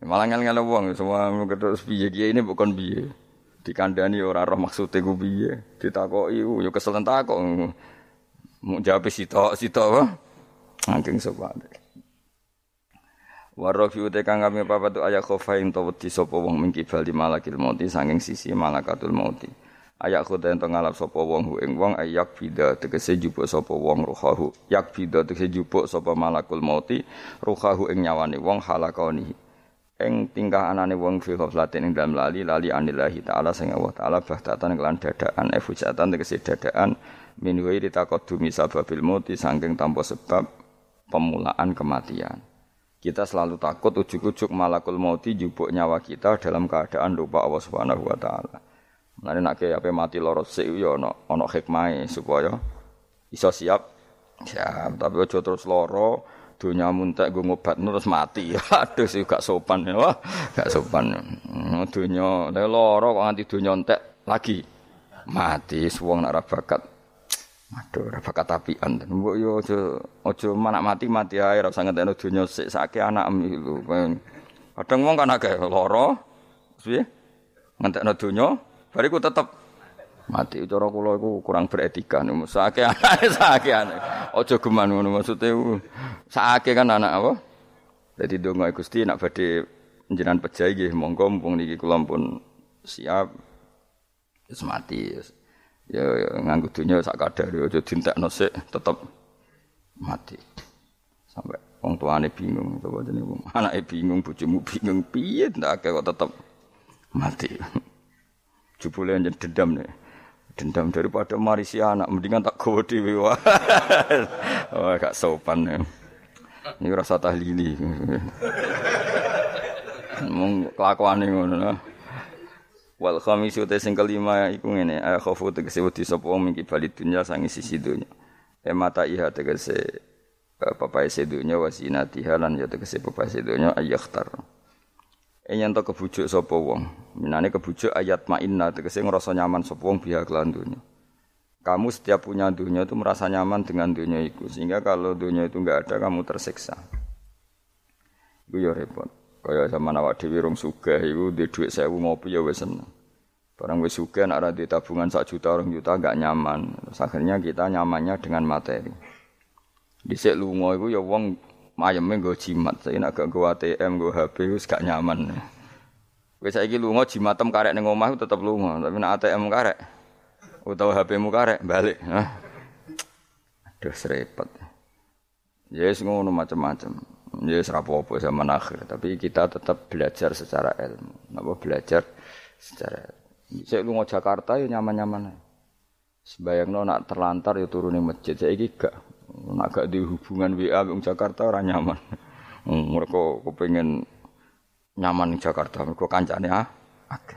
Malah ngel-ngel wong semua ketok piye kiye ini bukan piye. Dikandani ora roh maksude ku piye. Ditakoki yo kesel takok. Mau jawab sitok sitok apa? Angking sopan. Warafi ute kang kami papa tu ayak khofain to wedi sapa wong mingkibal di malakil mauti sanging sisi malakatul mauti. Ayak khoda ento ngalap sapa wong hu ing wong ayak bida tegese jupuk sapa wong ruhahu. Yak bida tegese jupuk sapa malakul mauti ruhahu ing nyawane wong halakoni ing tingkah anane wong fi ghaflatin ing dalam lali lali anillahi taala sing Allah taala bahtatan kelan dadaan efujatan tegese dadaan min ghairi taqaddumi sababil mauti saking tanpa sebab pemulaan kematian. Kita selalu takut ujuk-ujuk malakul mauti jupuk nyawa kita dalam keadaan lupa Allah Subhanahu wa taala. Mulane nek ape mati loro sik yo ana ana hikmahe supaya iso siap siap tapi aja terus loro donya muntek gue ngobat terus mati. Aduh sih gak sopan ya. Wah, gak sopan. Hmm, lha lara kok nganti donya entek lagi. Mati wong nak bakat. Aduh, ra bakat apian. Mbok yo aja aja manak mati mati ae ra usah ngentekno donya sik sake anak lho. Kadang wong kan akeh lara. Piye? Ngentekno donya, bariku tetep mati cara kula iku kurang beretika niku sake anake sake anake aja geman ngono maksude sake kan anak apa dadi donga Gusti nak badhe njenengan pejahi nggih monggo mumpung niki kula pun siap wis mati ya, ya nganggo dunya sak kadar aja dintekno sik tetep mati. Sampai wong tuane bingung to jenenge anake bingung bojomu bingung piye ndak kok tetep mati. Jebule dendam nih dendam daripada marisi anak mendingan tak gawa dhewe wah gak sopan ya. Ini rasa tahlili. Mung kelakuane ngono nah. Wal khamisu te sing kelima iku ngene ay khofu tegese wedi sapa wong mingki bali dunya sangi sisi dunya e mata iha tegese papai sedunya wasinatiha lan ya tegese papai sedunya ayakhtar Enyen to kebujuk sapa wong. Minane kebujuk ayat ma'inna tegese ngrasa nyaman sapa wong biha kelan dunya. Kamu setiap punya dunia itu merasa nyaman dengan dunia itu. Sehingga kalau dunia itu enggak ada kamu tersiksa. Iku ya repot. Kaya zaman awak dhewe rong sugih iku duwe dhuwit 1000 ngopi ya seneng. Barang wis sugih nek ora tabungan 1 juta 2 juta enggak nyaman. Akhirnya kita nyamannya dengan materi. Dhisik lunga iku ya wong mayeme nggo jimat. Saiki nek gak nggo ATM, nggo HP wis gak nyaman. Kowe saiki lunga jimatem karek ning omah tetep lunga, tapi nek ATM karek utawa HP-mu karek balik. Aduh repot. Ya yes, ngono macam-macam. Ya yes, apa-apa zaman akhir, tapi kita tetap belajar secara ilmu. Napa belajar secara Saya lunga Jakarta ya nyaman-nyaman. Sebayangno nak terlantar ya turun masjid. Saiki gak Nak gak di hubungan WA di Jakarta orang nyaman. Hmm, mereka kepengen nyaman di Jakarta. Mereka kancane ah. Oke.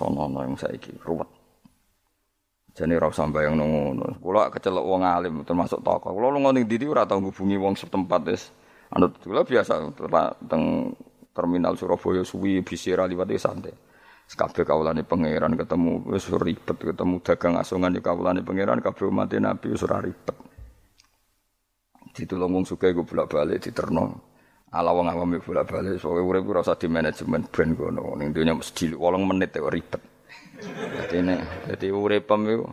sonono yang saiki ruwet. Jane ora usah bayang ngono. Kula kecelok wong alim termasuk tokoh. Kula lunga ning ndi ora tau ngubungi wong setempat wis. Anut kula biasa teng terminal Surabaya suwi bisira liwat santai. Kabeh kawulane pangeran ketemu wis ribet, ketemu dagang asongan ya kawulane pangeran kabeh umat Nabi wis ora ribet. Ditulung wong sugih go bolak-balik diterno. Ala wong awam bolak-balik soalnya urip ora usah di manajemen brand kono. Ning donya mesti 8 menit kok ribet. Dadi nek dadi uripem iku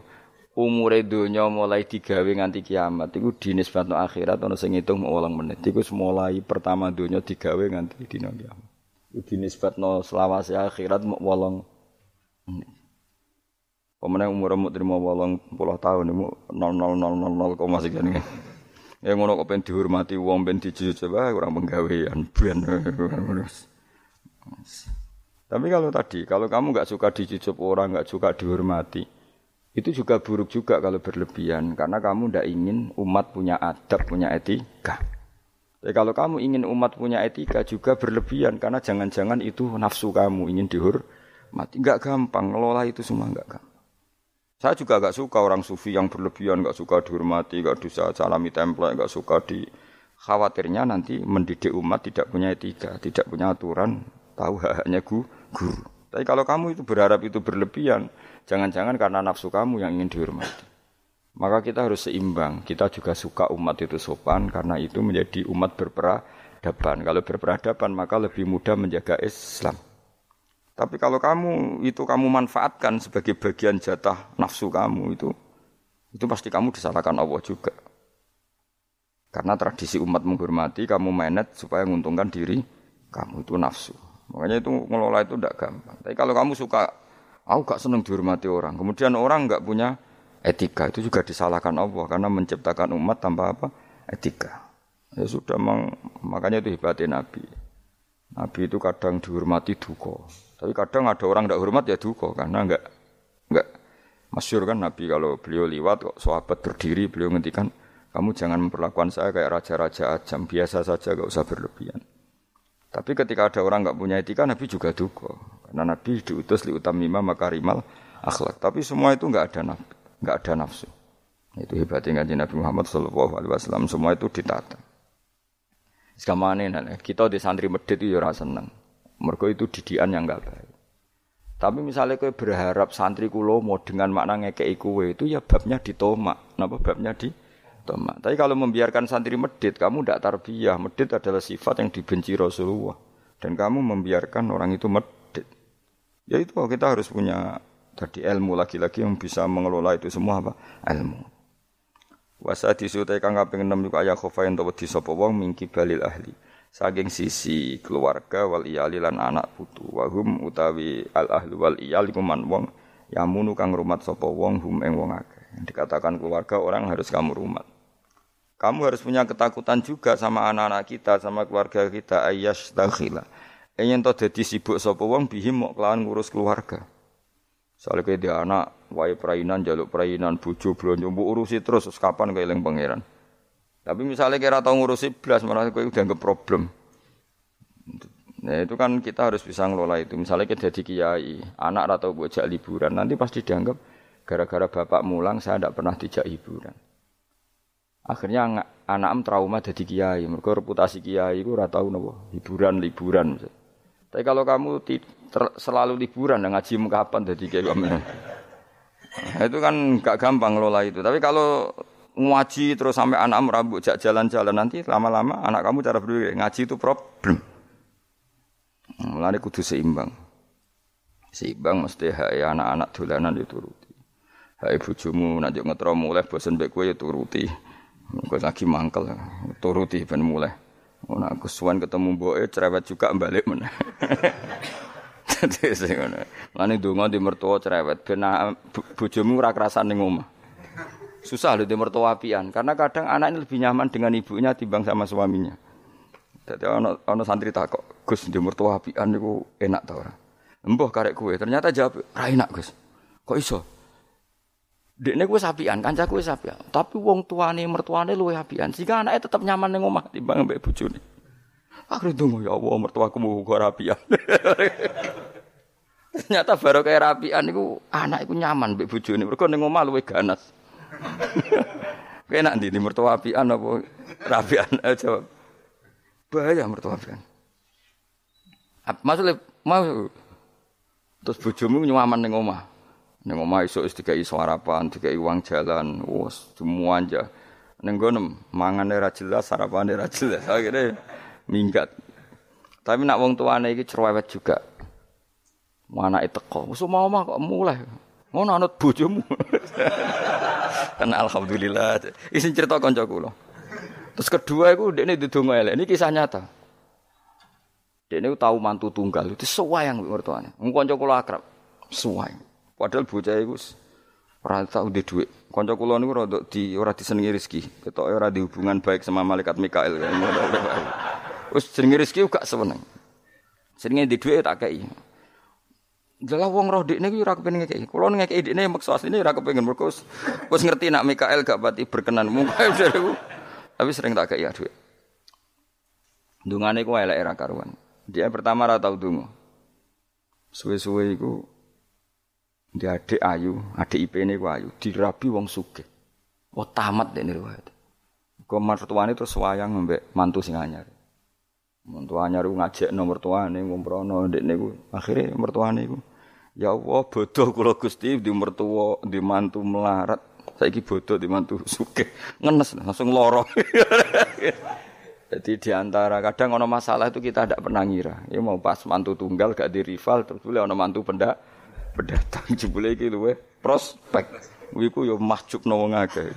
umure donya mulai digawe nganti kiamat iku dinisbatno akhirat ana sing ngitung 8 menit. Iku mulai pertama donya digawe nganti dina kiamat. Dinisbatno selawase akhirat 8 menit. Pemenang umur mu terima wolong puluh tahun ini nol nol nol nol nol koma sekian ini. Ya ngono kok pengen dihormati wong pengen dijujuk coba kurang penggawean ben. Tapi kalau tadi, kalau kamu nggak suka dijujuk orang, nggak suka dihormati, itu juga buruk juga kalau berlebihan karena kamu tidak ingin umat punya adab, punya etika. Tapi kalau kamu ingin umat punya etika juga berlebihan karena jangan-jangan itu nafsu kamu ingin dihormati. Nggak gampang, ngelola itu semua nggak gampang. Saya juga gak suka orang sufi yang berlebihan, gak suka dihormati, gak bisa salami template, gak suka di khawatirnya nanti mendidik umat tidak punya etika, tidak punya aturan, tahu haknya guru. Tapi kalau kamu itu berharap itu berlebihan, jangan-jangan karena nafsu kamu yang ingin dihormati. Maka kita harus seimbang. Kita juga suka umat itu sopan karena itu menjadi umat berperadaban. Kalau berperadaban maka lebih mudah menjaga Islam. Tapi kalau kamu itu kamu manfaatkan sebagai bagian jatah nafsu kamu itu, itu pasti kamu disalahkan Allah juga. Karena tradisi umat menghormati, kamu manage supaya menguntungkan diri kamu itu nafsu. Makanya itu ngelola itu tidak gampang. Tapi kalau kamu suka, aku gak seneng dihormati orang. Kemudian orang nggak punya etika, itu juga disalahkan Allah karena menciptakan umat tanpa apa? Etika. Ya sudah, makanya itu hebatnya Nabi. Nabi itu kadang dihormati duko. Tapi kadang ada orang tidak hormat ya duka karena enggak enggak masyur kan Nabi kalau beliau liwat kok sahabat berdiri beliau ngendikan kamu jangan memperlakukan saya kayak raja-raja ajam biasa saja gak usah berlebihan. Tapi ketika ada orang nggak punya etika Nabi juga duka karena Nabi diutus li utamima makarimal akhlak. Tapi semua itu nggak ada nafsu, nggak ada nafsu. Itu hebatnya Nabi Muhammad Shallallahu Alaihi Wasallam semua itu ditata. Sekarang kita di santri medit itu ya rasa seneng. Mergo itu didikan yang enggak baik. Tapi misalnya kowe berharap santri kulo mau dengan makna ngekei kowe itu ya babnya ditomak. Napa babnya di tomak. Tapi kalau membiarkan santri medit, kamu tidak tarbiyah. Medit adalah sifat yang dibenci Rasulullah. Dan kamu membiarkan orang itu medit. Ya itu kita harus punya tadi ilmu lagi-lagi yang bisa mengelola itu semua apa? Ilmu. Wasa disutai kang kaping 6 juga ayah khofain to wedi sapa wong mingki balil ahli. Saking sisi keluarga wal iyali lan anak putu. Wahum utawi al ahlu wal iyali kuman wong yamunu kang rumat sapa wong hum ing wong akeh. Dikatakan keluarga orang harus kamu rumat. Kamu harus punya ketakutan juga sama anak-anak kita sama keluarga kita ayas dakhila ingin to dadi sibuk sapa wong bihim mok kelawan ngurus keluarga Soalnya kayak dia anak, wae perainan, jaluk perainan, bujo, belanja, urusi terus, kapan kayak pangeran. Tapi misalnya kira tahu ngurusi belas malah kau udah nggak problem. Nah itu kan kita harus bisa ngelola itu. Misalnya kita jadi kiai, anak atau bocah liburan, nanti pasti dianggap gara-gara bapak mulang saya tidak pernah dijak hiburan. Akhirnya anak trauma jadi kiai. Mereka reputasi kiai itu tahu nopo hiburan liburan. Tapi kalau kamu selalu liburan dan ngaji kapan jadi kiai nah, itu kan gak gampang ngelola itu. Tapi kalau ngaji terus sampai anak rambut jalan-jalan nanti lama-lama anak kamu cara berpikir ngaji itu problem. Mulane kudu seimbang. Seimbang mesti hai anak-anak dolanan dituruti. Hai bojomu nanti ngetro mulai bosen mbek kowe ya turuti. Kowe lagi mangkel turuti ben mulai. Ora aku suwan ketemu mboke cerewet juga balik meneh. Dadi sing ngono. Di mertua cerewet ben bojomu ora kerasan ning omah. Susah loh di mertua apian karena kadang anak ini lebih nyaman dengan ibunya timbang sama suaminya. Jadi ono ono santri takok, Gus di mertua apian itu enak tau ora? Embuh karek kue, ternyata jawab, ra enak Gus. Kok iso? Dekne kuwi sapian, kancaku wis sapian. Tapi wong tuane mertuane luwe apian. Sehingga anaknya tetap nyaman ning omah timbang mbek bojone. Akhirnya dongo ya Allah mertuaku mau gua rapian. Ternyata baru kayak rapian iku anak iku nyaman mbek bojone. Mergo ning omah luwe ganas. Kena di mertua apian apa rapian? Eh, jawab. Bahaya mertua apian. Maksudnya mau terus bojomu nyaman ning omah. Ning omah iso wis dikai sarapan, dikai uang jalan, wes semua aja. Ning gono mangane ra jelas, sarapane ra jelas. Akhirnya minggat. Tapi nak wong tuane iki cerewet juga. Mana itu kok? Musuh mau mah kok mulai. Mau nanut bojomu. kan alhamdulillah. Isin cerita kanca. Terus kedua iku dekne didonga elek. Ini kisah nyata. Dekne tahu mantu tunggal itu sewayang mertuane. Wong kanca kula akrab. Sewayang. Padahal bocah iku ora tau duwe dhuwit. Kanca kula niku rada di ora disenengi rezeki. Ketoke ora di hubungan baik sama malaikat Mikael. Wis jenenge rezeki gak seneng. Senenge di dhuwit tak kei. Jelas wong roh dekne kuwi ora kepengin ngekeki. Kulo ngekeki dekne maksa asline ora kepengin mergo wis ngerti nak Mikael gak pati berkenan mungkae dereku. Tapi sering tak kei dhuwit. Dungane ku elek era karuan. Dia pertama ora tau donga. Suwe-suwe iku dia adik ayu, adik IP-ne ku ayu, dirabi wong sugih. Wah tamat dekne riwayat. Kok mertuane terus wayang mbek mantu sing anyar. Mantu anyar ku ngajak nomor mertuane ngumprono ndekne ku. Akhire mertuane ku Ya Allah, bodoh kula Gusti di mertua, di mantu melarat. Saiki bodoh di mantu sugih. Ngenes langsung loro. Jadi di antara kadang ono masalah itu kita tidak pernah ngira. Ya mau pas mantu tunggal gak di rival terus boleh ono mantu pendak pendatang jebule iki luwe prospek. Wiku yo mahjubno wong akeh.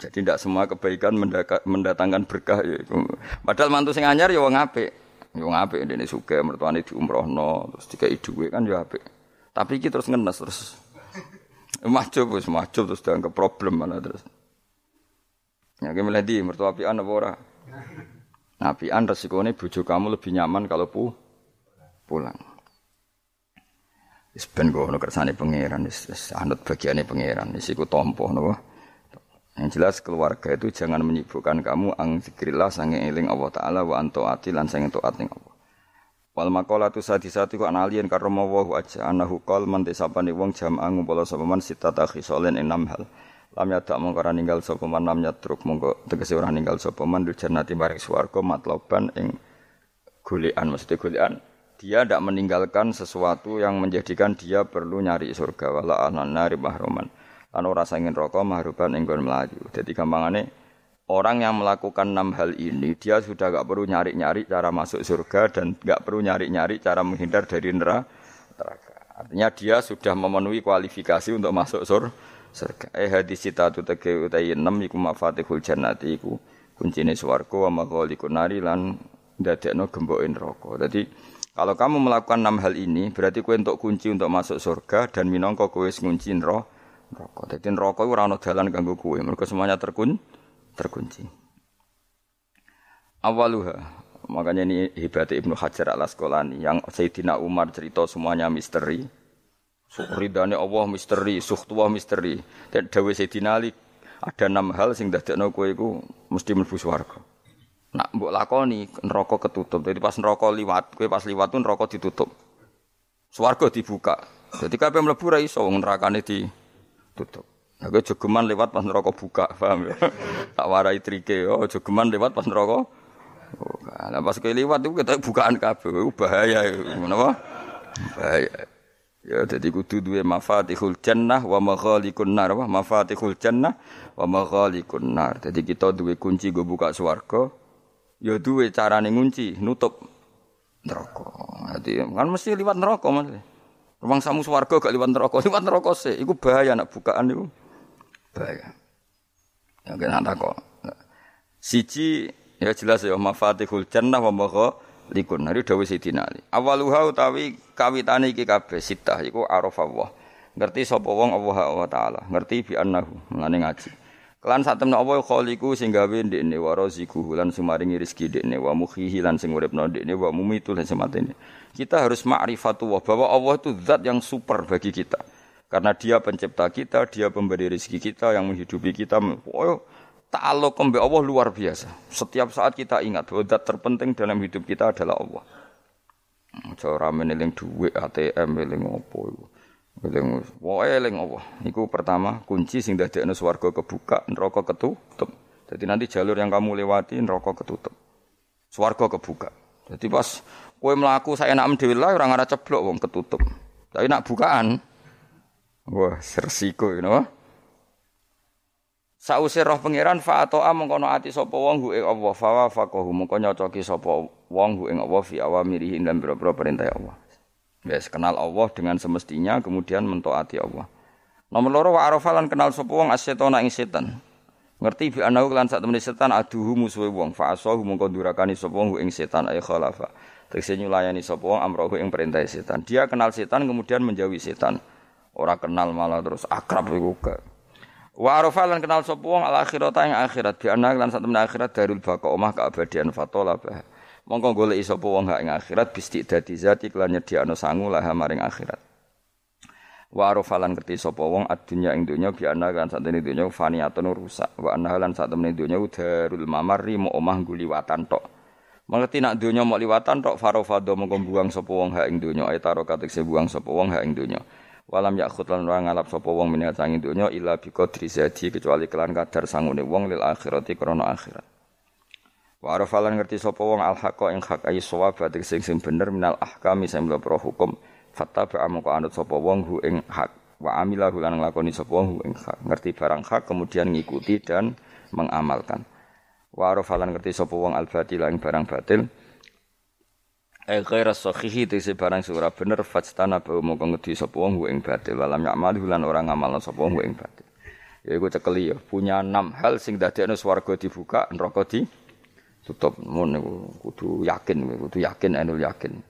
Jadi tidak semua kebaikan mendatangkan berkah ya. Padahal mantu sing anyar ya wong apik. Ya wong apik dene sugih mertuane diumrohno terus dikai dhuwit kan ya apik. Tapi iki terus ngenes terus. Mahjub wis mahjub terus dianggap problem mana terus. Ya ki milih di mertua apian apa ora? Nah, apian resikone bojo kamu lebih nyaman kalau pu pulang. Wis ben ngono kersane pangeran wis anut bagiane pangeran wis iku tampa napa. Yang jelas keluarga itu jangan menyibukkan kamu ang zikrillah sange eling Allah taala wa anto ati lan sange taat ning Allah. Wal maqalatu sadi-sadi ku analien karo wa aja anahu qol man desapane wong jam ngumpul sapa man sitata khisolen enam hal. Lam yadak mongko ora ninggal sapa man lam yatruk mongko tegese ora ninggal sapa man dul jannati maring swarga matloban ing golekan mesti golekan dia tidak meninggalkan sesuatu yang menjadikan dia perlu nyari surga wala anana mahruman lan ora sangin rokok mahruban ing melayu. Jadi gampangane orang yang melakukan enam hal ini dia sudah gak perlu nyari-nyari cara masuk surga dan gak perlu nyari-nyari cara menghindar dari neraka. Artinya dia sudah memenuhi kualifikasi untuk masuk sur surga. Eh hadis tu tege utai enam iku mafatihul jannati iku kuncine swarga wa maghalikun nari lan ndadekno gemboke neraka. Jadi kalau kamu melakukan enam hal ini berarti kue untuk kunci untuk masuk surga dan minangka kowe ngunci neraka rokok. Jadi rokok itu rano jalan ganggu kue. Mereka semuanya terkun, terkunci. Awaluha, makanya ini hebatnya Ibnu Hajar al Asqalani yang Sayyidina Umar cerita semuanya misteri. Ridane Allah misteri, suhtuah misteri. Dan Dawe Sayyidina Ali ada enam hal sing dadekno kowe iku mesti mlebu swarga. Nak mbok lakoni neraka ketutup. Jadi pas neraka liwat, kowe pas liwat tuh neraka ditutup. Swarga dibuka. Jadi kabeh mlebu ra iso wong nerakane di tutup. Aku jogeman lewat pas neraka buka, paham ya? tak warai trike, oh jogeman lewat pas neraka buka. Nah pas kowe lewat itu kita bukaan kabeh, bahaya Kenapa? Bahaya. Ya jadi kudu duwe mafatihul jannah wa maghalikun nar, wa mafatihul jannah wa maghalikun nar. Jadi kita duwe kunci go buka swarga, ya duwe carane ngunci, nutup neraka. Jadi kan mesti lewat neraka Mas. Rumang samu swarga gak liwat neraka, liwat neraka sih. Iku bahaya nak bukaan itu. Bahaya. Ya kena kok. Siji ya jelas ya mafatihul jannah wa magha likun. Hari dawuh Sidina Ali. Awaluha utawi kawitane iki kabeh sitah iku arafallah. Ngerti sapa wong Allah taala. Ngerti bi annahu. Mulane ngaji. Kelan sak temne apa khaliku sing gawe ndekne wa raziquhu lan sumaringi rezeki ndekne wa mukhihi lan sing uripno ndekne wa mumitu lan sematene. Kita harus ma'rifatullah bahwa Allah itu zat yang super bagi kita. Karena dia pencipta kita, dia pemberi rezeki kita, yang menghidupi kita. Oh, ta'alluq kembe Allah luar biasa. Setiap saat kita ingat bahwa zat terpenting dalam hidup kita adalah Allah. Aja rame eling dhuwit ATM eling opo iku. Eling wae eling apa? Iku pertama kunci sing dadekno swarga kebuka, neraka ketutup. Jadi nanti jalur yang kamu lewati neraka ketutup. Swarga kebuka. Jadi pas kowe mlaku saya enak lah ora ngara ceblok wong ketutup. Tapi nak bukaan wah sersiko you know? Sause roh pangeran fa atoa mengkono ati sapa wong hu ing Allah fa faqahu mengko nyocoki sapa wong hu ing Allah fi awamirihi dan boro-boro perintah Allah. Wes kenal Allah dengan semestinya kemudian mentaati Allah. Nomor loro wa arafa lan kenal sapa wong asetona ing setan. Ngerti bi anahu lan sak temene setan aduhu musuhe wong fa asahu mengko durakani sapa wong ing setan ay khalafa. Tegese nyulayani sapa wong amrohu ing perintah setan. Dia kenal setan kemudian menjauhi setan. Ora kenal malah terus akrab iku Wa arafa kenal sapa wong al akhirata ing akhirat bi ana lan sak temen akhirat darul baqa omah keabadian fatola bah. Mongko goleki sapa wong hak ing akhirat bisti dadi zati lan nyediakno sangu lah maring akhirat. Wa arafa lan ngerti sapa wong adunya ing donya bi ana lan sak temene donya faniatun rusak. Wa ana lan sak temene donya darul mamarri mo omah guliwatan tok. Mengerti nak donya mau liwatan tok farofado mongko buang sapa wong hak ing donya ay taro katik buang sapa wong hak ing donya. Walam yakhut lan ora ngalap sapa wong minat sangi donya illa bi qadri zadi kecuali kelan kadar sangune wong lil akhirati krana akhirat. Wa arafalan ngerti sapa wong al haqa ing hak ayi sawab sing sing bener minal ahkami sing pro hukum fatta ba amko anut sapa wong hu ing hak wa amila lan nglakoni sapa wong hu ing hak ngerti barang hak kemudian ngikuti dan mengamalkan. Wa arafalan ngerti sapa wong al batil ing barang batil. Ai ghaira sahihi tegese barang sing ora bener fajtana ba mongko ngedi sapa wong ing batil. Walam ya'mal lan ora ngamal sapa wong ing batil. Ya iku cekeli ya punya enam hal sing dadekno swarga dibuka neraka di tutup. Mun niku kudu yakin kudu yakin anul yakin.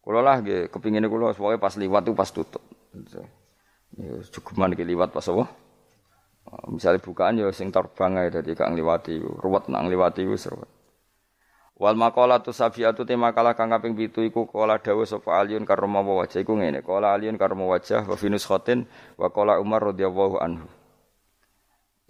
Kula lah nggih kepingine kula pas liwat tuh pas tutup. Ya cukup iki liwat pas apa misalnya bukaan ya sing terbang ae dadi kang liwati ruwet nang liwati wis ruwet Wal maqalatu safiatu te makalah kang kaping 7 iku kala dawuh sapa Aliun karma wajah iku ngene. Kala Aliun karma wajah wa finus khotin wa kala Umar radhiyallahu anhu.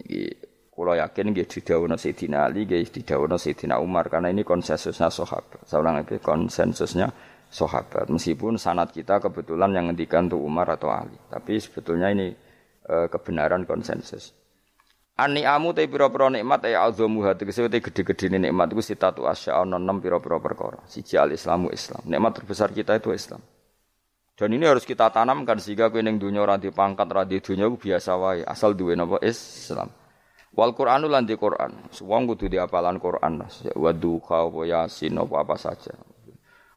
Iki kula yakin nggih didhawuhna Sayyidina Ali nggih didhawuhna Sayyidina Umar karena ini konsensusnya sahabat. Saulang iki konsensusnya sahabat. Meskipun sanad kita kebetulan yang ngendikan tuh Umar atau Ali, tapi sebetulnya ini e, kebenaran konsensus. Ani amu te pira-pira nikmat ya azamu hati kese te gede-gede nikmat iku sitatu asya ana enam pira-pira perkara. Siji al Islamu Islam. Nikmat terbesar kita itu Islam. Dan ini harus kita tanamkan sehingga kowe ning dunya ora pangkat ora dunya ku biasa wae asal duwe napa Islam. Wal Qur'anu lan di Qur'an. Wong kudu diapalan Qur'an. Wa duha wa yasin apa saja.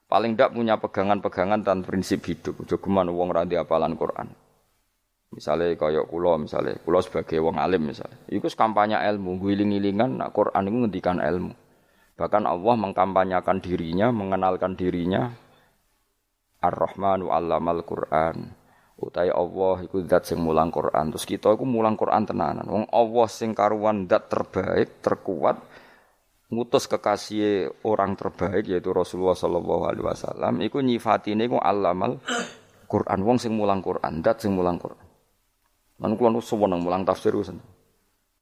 Paling ndak punya pegangan-pegangan dan prinsip hidup. Jogeman wong ora diapalan Qur'an. Misalnya kaya kula misalnya kula sebagai wong alim misalnya. Iku kampanye ilmu, guling-gilingan nak Quran itu ngendikan ilmu. Bahkan Allah mengkampanyakan dirinya, mengenalkan dirinya Ar-Rahmanu 'allamal Qur'an. Utai Allah iku zat sing mulang Quran. Terus kita iku mulang Quran tenanan. Wong Allah sing karuan zat terbaik, terkuat ngutus kekasih orang terbaik yaitu Rasulullah sallallahu alaihi wasallam iku nyifatine iku allamal Quran wong sing mulang Quran, zat sing mulang Quran. Lan kula nu mulang tafsir sen.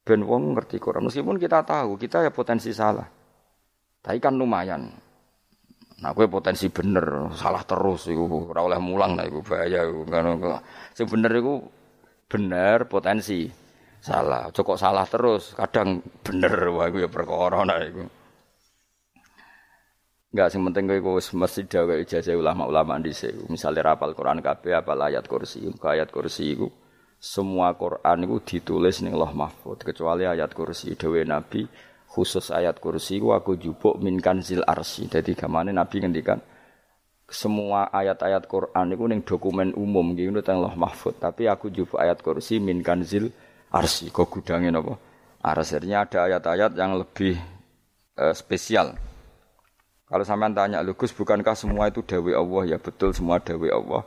Ben wong ngerti Quran. Meskipun kita tahu kita ya potensi salah. Tapi kan lumayan. Nah, gue potensi bener, salah terus iku ora oleh mulang nah iku bahaya iku. Sing bener iku bener potensi salah. Cukup salah terus, kadang bener wah iku ya perkara nah iku. Enggak sing penting kowe wis mesti dawe ijazah ulama-ulama dhisik. Misale rapal Quran kabeh apal ayat kursi, ayat kursi iku semua Quran itu ditulis ning Allah Mahfud kecuali ayat kursi dewe Nabi khusus ayat kursi ku aku jupuk min kanzil arsi. Jadi gamane Nabi ngendikan semua ayat-ayat Quran itu ning dokumen umum gitu teng Allah Mahfud, tapi aku jupuk ayat kursi min kanzil arsi. Kok gudange napa? Arasnya ada ayat-ayat yang lebih uh, spesial. Kalau sampean tanya, Lugus bukankah semua itu dawe Allah? Ya betul semua dawe Allah.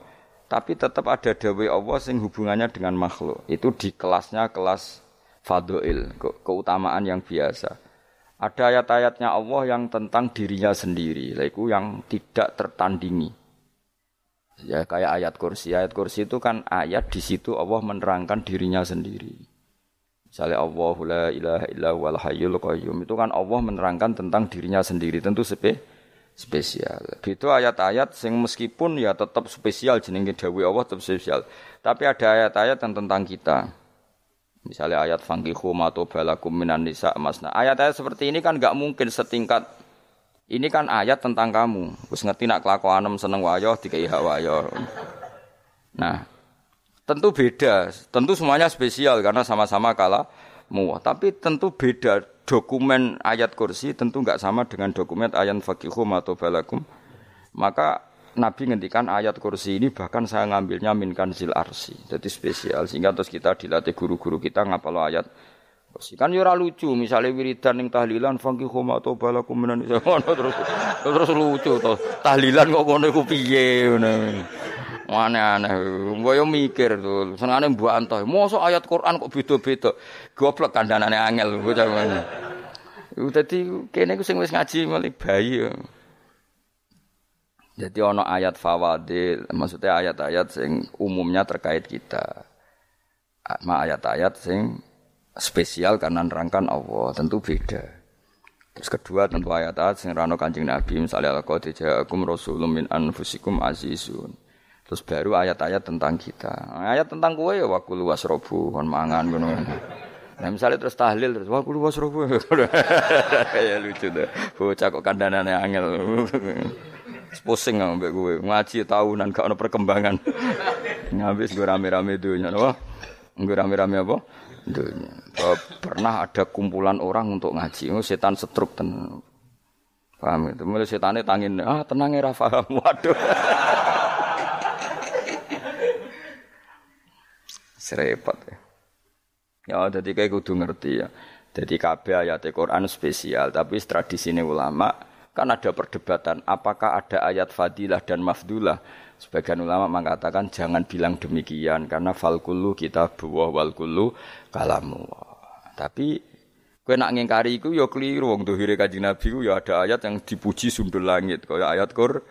Tapi tetap ada dawe Allah sing hubungannya dengan makhluk. Itu di kelasnya kelas fadoil, ke keutamaan yang biasa. Ada ayat-ayatnya Allah yang tentang dirinya sendiri, itu yang tidak tertandingi. Ya kayak ayat kursi. Ayat kursi itu kan ayat di situ Allah menerangkan dirinya sendiri. Misalnya Allah la ilaha illa wal hayyul qayyum itu kan Allah menerangkan tentang dirinya sendiri. Tentu sepe spesial. Gitu ayat-ayat sing meskipun ya tetap spesial jenenge dawuh Allah tetap spesial. Tapi ada ayat-ayat yang tentang kita. Misalnya ayat fangkihu mato balakum minan nisa masna. Ayat-ayat seperti ini kan nggak mungkin setingkat ini kan ayat tentang kamu. Wis ngerti nak kelakuanem seneng wayo dikai hak wayo. Nah, tentu beda. Tentu semuanya spesial karena sama-sama kalah muah. Tapi tentu beda dokumen ayat kursi tentu nggak sama dengan dokumen ayat fakihum atau balakum. Maka Nabi ngendikan ayat kursi ini bahkan saya ngambilnya min kanzil arsi. Jadi spesial sehingga terus kita dilatih guru-guru kita ngapal ayat kursi. Kan yo lucu misalnya wiridan yang tahlilan fakihum atau balakum minan terus terus lucu tuh. Tahlilan kok ngono piye. Aneh-aneh. Mbok mikir tuh. Senengane mbok antah. Mosok ayat Quran kok beda-beda. Goblok kandhanane angel bocah ngono. Dadi kene ku sing wis ngaji mulai bayi. Jadi ono ayat fawadil, maksudnya ayat-ayat sing umumnya terkait kita. Ma ayat-ayat sing spesial karena nerangkan Allah, tentu beda. Terus kedua tentu ayat-ayat sing rano Kanjeng Nabi, misalnya laqad ja'akum rasulun min anfusikum azizun. Terus baru ayat-ayat tentang kita. Ayat tentang kue ya wakulu wasrobu, kon mangan ngono. Nah misalnya terus tahlil terus wakulu wasrobu. ya lucu deh. Bocah kok kandanane angel. Pusing ambek gue. Ngaji tahunan gak ono perkembangan. Ngabis gue rame-rame dunia. Wah, gue rame-rame apa? Dunia. Pernah ada kumpulan orang untuk ngaji. Oh, setan setruk ten. Paham itu. Mulai setannya tangin. Ah tenang ya Rafa. Waduh. Serepot ya. Ya, jadi kayak kudu ngerti ya. Jadi kabeh ayat Quran spesial, tapi tradisi ini ulama kan ada perdebatan apakah ada ayat fadilah dan mafdulah. Sebagian ulama mengatakan jangan bilang demikian karena falkulu kita buah wal kulu kalamu. Tapi kowe nak ngingkari iku ya keliru wong dohire Kanjeng Nabi ya ada ayat yang dipuji sundul langit kaya ayat Qur'an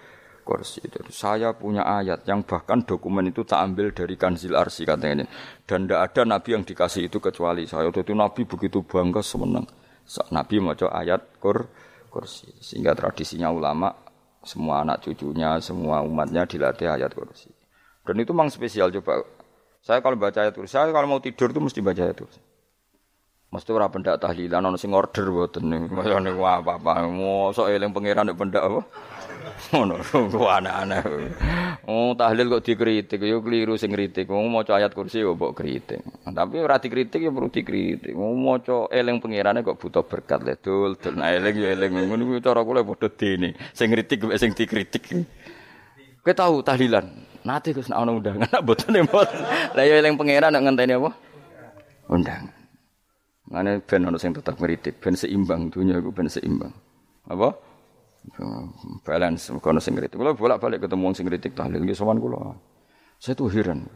kursi. Jadi saya punya ayat yang bahkan dokumen itu tak ambil dari Kanzil Arsi katanya ini. Dan tidak ada nabi yang dikasih itu kecuali saya. Itu nabi begitu bangga semenang. Nabi mau ayat kur kursi. Sehingga tradisinya ulama semua anak cucunya, semua umatnya dilatih ayat kursi. Dan itu memang spesial coba. Saya kalau baca ayat kursi, saya kalau mau tidur itu mesti baca ayat kursi. Mesti ora pendak tahlilan ono sing order mboten niku. Masane apa-apa. Mosok eling pangeran nek pendak apa? Ngono, kok aneh-aneh. Oh, tahlil kok dikritik, yo keliru sing kritik. Wong maca ayat kursi yo mbok kritik. Tapi ora dikritik yo perlu dikritik. Wong maca eling pangerane kok butuh berkat le dul, dul nah eling yo eling. Ngono kuwi cara kula padha dene. Sing kritik mek sing dikritik. Kowe tahu tahlilan? Nate Gus ana undangan, nek mboten mboten. Lah yo eling pangeran nek ngenteni apa? Undangan. Ngene ben ono sing tetep ngritik, ben seimbang dunia iku ben seimbang. Apa? Balance kono sing kritik. Kula bolak-balik ketemu wong sing kritik tahlil nggih sowan kula. Saya tuh heran.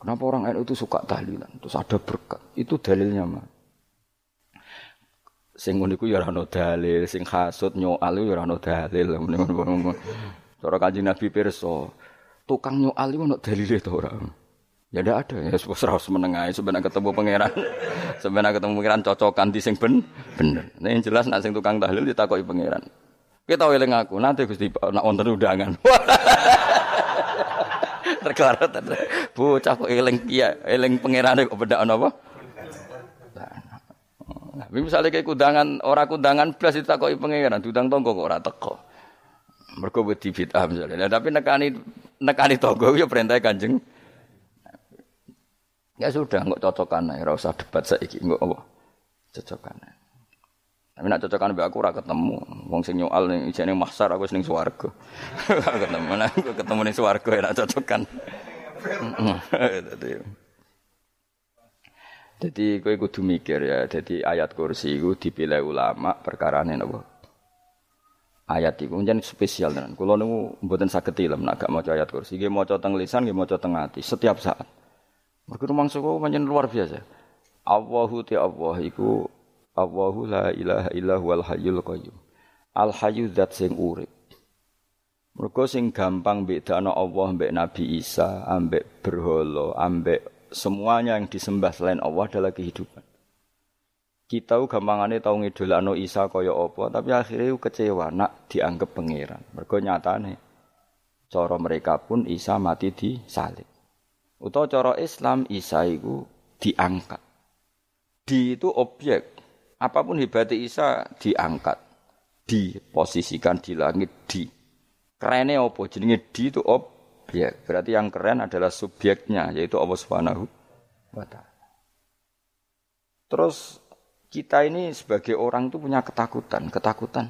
Kenapa orang NU itu suka tahlilan? Terus ada berkat. Itu dalilnya mah. Sing ngono iku ya ora dalil, sing hasud nyoal ya ora ono dalil. Cara Kanjeng Nabi pirsa, tukang nyoal iku ono dalile to ora? Ya ndak ada ya harus menengahi sebenarnya ketemu pangeran. sebenarnya ketemu pangeran cocokan di sing ben bener. Nah, yang jelas nak sing tukang tahlil ditakoki pangeran. Kita eling aku, nanti Gusti nak wonten undangan. Terkelarat bocah kok eling iya, eling pangerane kok beda apa? Nah, misalnya kayak kudangan, orang kudangan plus ditakoki pangeran, diundang tonggo kok ora teko. Mergo wedi bid'ah misalnya. Nah, tapi nekani nekani tonggo ya perintah Kanjeng. Ya sudah, nggak cocokan ae, ora usah debat saiki, nggak apa. Cocokan ae. Tapi nak cocokan mbek aku ora ketemu. Wong sing nyoal ning ijene mahsar aku ning swarga. ketemu nah aku ketemu ning swarga ya nak cocokan. Jadi kowe kudu mikir ya, jadi ayat kursi itu dipilih ulama perkara ini napa? Ayat itu menjadi spesial tenan. Kula niku mboten saged ilem nek gak maca ayat kursi. Nggih maca teng lisan, nggih maca teng ati setiap saat. Mergo rumangsa kok pancen luar biasa. Allahu ta Allah iku Allahu la ilaha illa huwal hayyul qayyum. Al hayyu zat sing urip. Mergo sing gampang bedana Allah mbek Nabi Isa, ambek berhala, ambek semuanya yang disembah selain Allah adalah kehidupan. Kita gampangane tau ngidolakno Isa kaya apa, tapi akhirnya kecewa nak dianggap pangeran. Mergo nyatane cara mereka pun Isa mati di salib. Utawa cara Islam Isa iku diangkat. Di itu objek. Apa pun hebatnya Isa diangkat. Diposisikan di langit di. Kerennya apa? Jenenge di itu objek. Berarti yang keren adalah subjeknya yaitu Allah Subhanahu wa. Terus kita ini sebagai orang tuh punya ketakutan, ketakutan.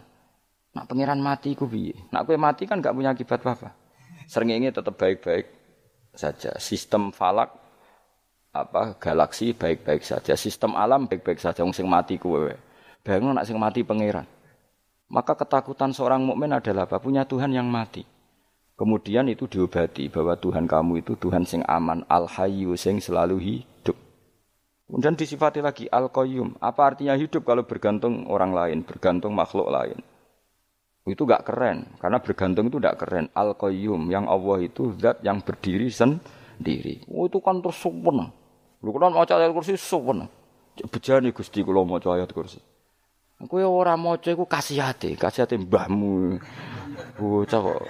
Nak pangeran mati ku piye? Nak kowe mati kan gak punya akibat apa-apa. Srengenge tetap baik-baik saja. Sistem falak apa galaksi baik-baik saja. Sistem alam baik-baik saja wong sing mati kuwe. Bayangno nak sing mati pangeran. Maka ketakutan seorang mukmin adalah apa? Punya Tuhan yang mati. Kemudian itu diobati bahwa Tuhan kamu itu Tuhan sing aman, al-hayyu sing selalu hidup. Kemudian disifati lagi al-qayyum. Apa artinya hidup kalau bergantung orang lain, bergantung makhluk lain? Itu gak keren, karena bergantung itu gak keren. Al-qayyum, yang Allah itu zat yang berdiri sendiri. Oh itu kan terus sempurna. Lu kan mau ayat kursi sempurna. Bejani Gusti kula mau ayat kursi. Kowe ora maca iku kasihate, kasihate mbahmu. Bocah kok.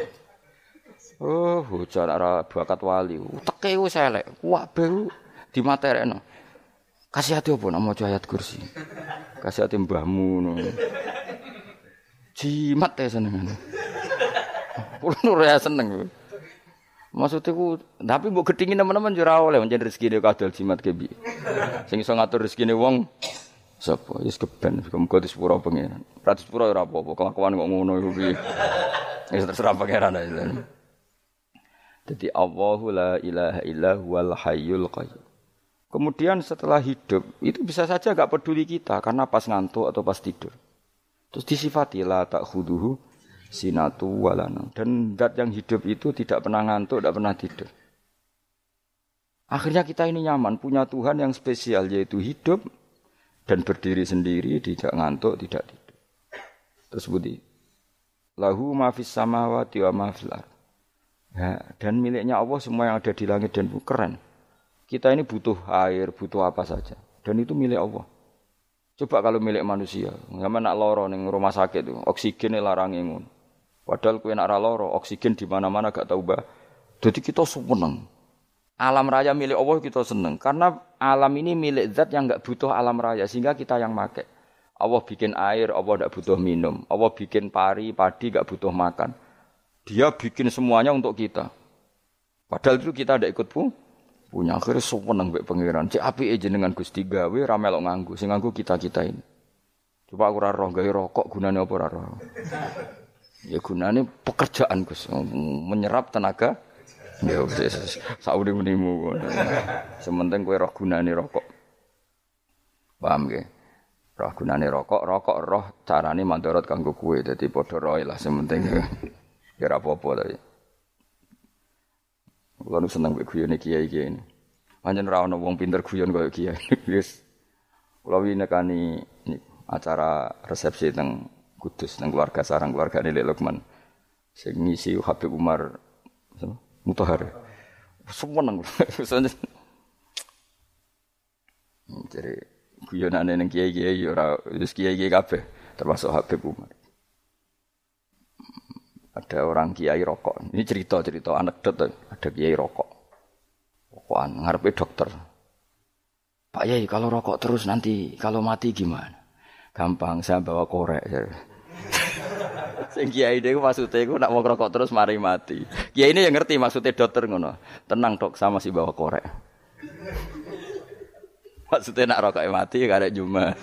Oh, bocah ora bakat wali. Teke wis elek. Kabeh dimaterekno. Kasih hati apa nak maca ayat kursi? Kasih hati mbahmu no. Jimat ya seneng. Kulo ya seneng. Maksudnya ku, tapi mbok gedingin teman-teman jura oleh menjadi rezeki dia kadal jimat kebi. Sing iso ngatur rezeki nih wong sapa? Wis keben, muga disepuro pengiran. Ratus sepuro ora apa-apa, kelakuan kok ngono iku piye. Wis terserah pangeran aja. Jadi Allahu la ilaha illa huwal hayyul qayyum. Kemudian setelah hidup, itu bisa saja gak peduli kita karena pas ngantuk atau pas tidur. Terus disifati la tak khuduhu sinatu walana. Dan zat yang hidup itu tidak pernah ngantuk, tidak pernah tidur. Akhirnya kita ini nyaman, punya Tuhan yang spesial yaitu hidup dan berdiri sendiri, tidak ngantuk, tidak tidur. Terus budi. Lahu mafis samawati wa mafil ya, dan miliknya Allah semua yang ada di langit dan bumi keren. Kita ini butuh air, butuh apa saja. Dan itu milik Allah. Coba kalau milik manusia, sama nak loro ning rumah sakit itu, oksigen larang ingun. Padahal kue nak loro, oksigen di mana-mana gak tahu bah. Jadi kita seneng. Alam raya milik Allah kita seneng karena alam ini milik zat yang gak butuh alam raya sehingga kita yang make. Allah bikin air, Allah tidak butuh minum. Allah bikin pari, padi gak butuh makan. Dia bikin semuanya untuk kita. Padahal itu kita tidak ikut pun punya akhirnya seneng mbek pangeran. Cek api aja dengan Gusti gawe ra melok nganggu, nganggu kita-kita ini. Coba aku ora roh gawe rokok gunane apa ora roh. Ya gunane pekerjaan Gus, menyerap tenaga. Ya wis saudi menimu. Sementing kowe roh gunane rokok. Paham ge? Roh gunane rokok, rokok roh carane mandorot kanggo kowe. Dadi padha roh lah sementing. Ya ora apa-apa tapi. Kulo nu seneng mek guyone kiai-kiai ini. Pancen ora ono wong pinter guyon koyo kiai. Wis kulo wingi nekani acara resepsi teng Kudus teng keluarga sarang keluarga Lek Lukman. Sing ngisi Habib Umar Mutahar. Seneng. Jadi guyonane ning kiai-kiai ora wis kiai-kiai kabeh termasuk Habib Umar ada orang kiai rokok. Ini cerita-cerita anekdot ada kiai rokok. Rokokan ngarepe dokter. Pak Yai kalau rokok terus nanti kalau mati gimana? Gampang saya bawa korek. Sing kiai dhewe maksudnya iku nak mau rokok terus mari mati. Kiai ini yang ngerti maksudnya dokter ngono. Tenang dok sama si bawa korek. Maksudnya nak rokok mati gak ada Jumat.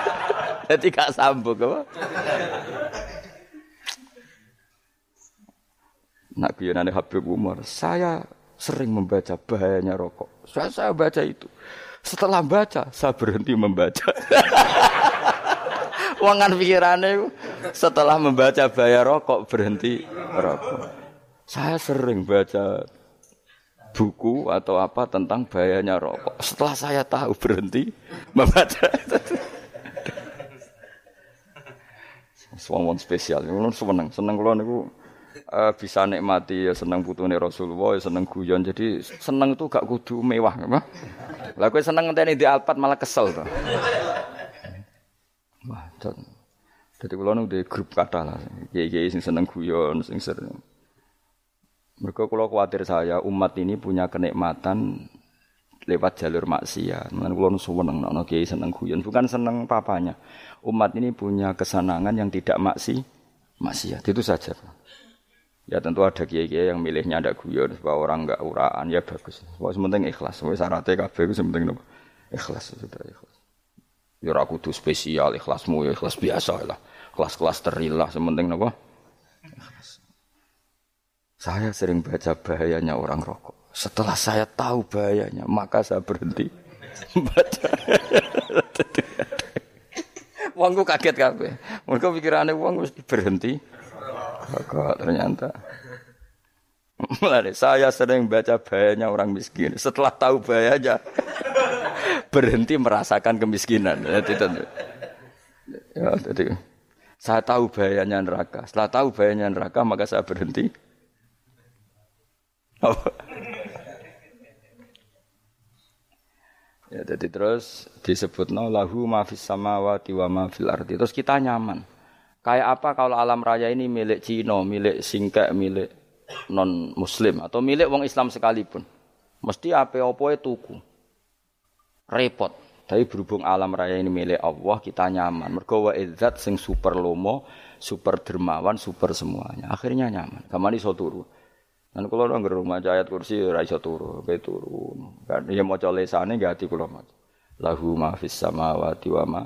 Jadi gak sambung apa? Nak guyonane Habib Umar, saya sering membaca bahayanya rokok. Saya, saya baca itu. Setelah baca, saya berhenti membaca. Wangan pikirannya setelah membaca bahaya rokok berhenti rokok. Saya sering baca buku atau apa tentang bahayanya rokok. Setelah saya tahu berhenti membaca. Suwon spesial, seneng, seneng kalau niku uh, bisa nikmati ya seneng putune Rasulullah, ya seneng guyon. Jadi seneng itu gak kudu mewah, apa? Lah kowe seneng ngenteni di Alphard malah kesel to. Wah, Jadi kalau nu grup kata lah, kiai-kiai sing seneng guyon, sing sering. Mereka kalau khawatir saya umat ini punya kenikmatan lewat jalur maksiat. Mengenai kalau nu seneng, nono kiai seneng guyon, bukan seneng papanya. Umat ini punya kesenangan yang tidak maksi, maksiat. Itu saja. Ya tentu ada kiai-kiai yang milihnya ada guyon supaya orang enggak uraan ya bagus. Pokoknya sementing ikhlas. Wis syaratnya kabeh itu sementing ikhlas sudah ikhlas. Ya ora kudu spesial ikhlasmu ya ikhlas biasa lah. Kelas-kelas terilah sementing napa? Saya sering baca bahayanya orang rokok. Setelah saya tahu bahayanya, maka saya berhenti baca. Wongku kaget kabeh. Mereka pikirane wong wis berhenti. Ternyata. Mulai saya sering baca bahayanya orang miskin. Setelah tahu bahayanya, berhenti merasakan kemiskinan. Jadi, ya, jadi saya tahu bahayanya neraka. Setelah tahu bahayanya neraka, maka saya berhenti. Ya, jadi terus disebut no lahu mafis samawati wa mafil ardi. Terus kita nyaman. Kayak apa kalau alam raya ini milik Cina, milik Singkek, milik non Muslim atau milik wong Islam sekalipun. Mesti apa-apa itu tuku repot. Tapi berhubung alam raya ini milik Allah, kita nyaman. Mergo wa izzat sing super lomo, super dermawan, super semuanya. Akhirnya nyaman. Kamani iso turu. Dan kalau orang rumah ayat kursi ora iso turu, be turu. Kan ya maca gak ati kula maca. Lahu ma fis wa ma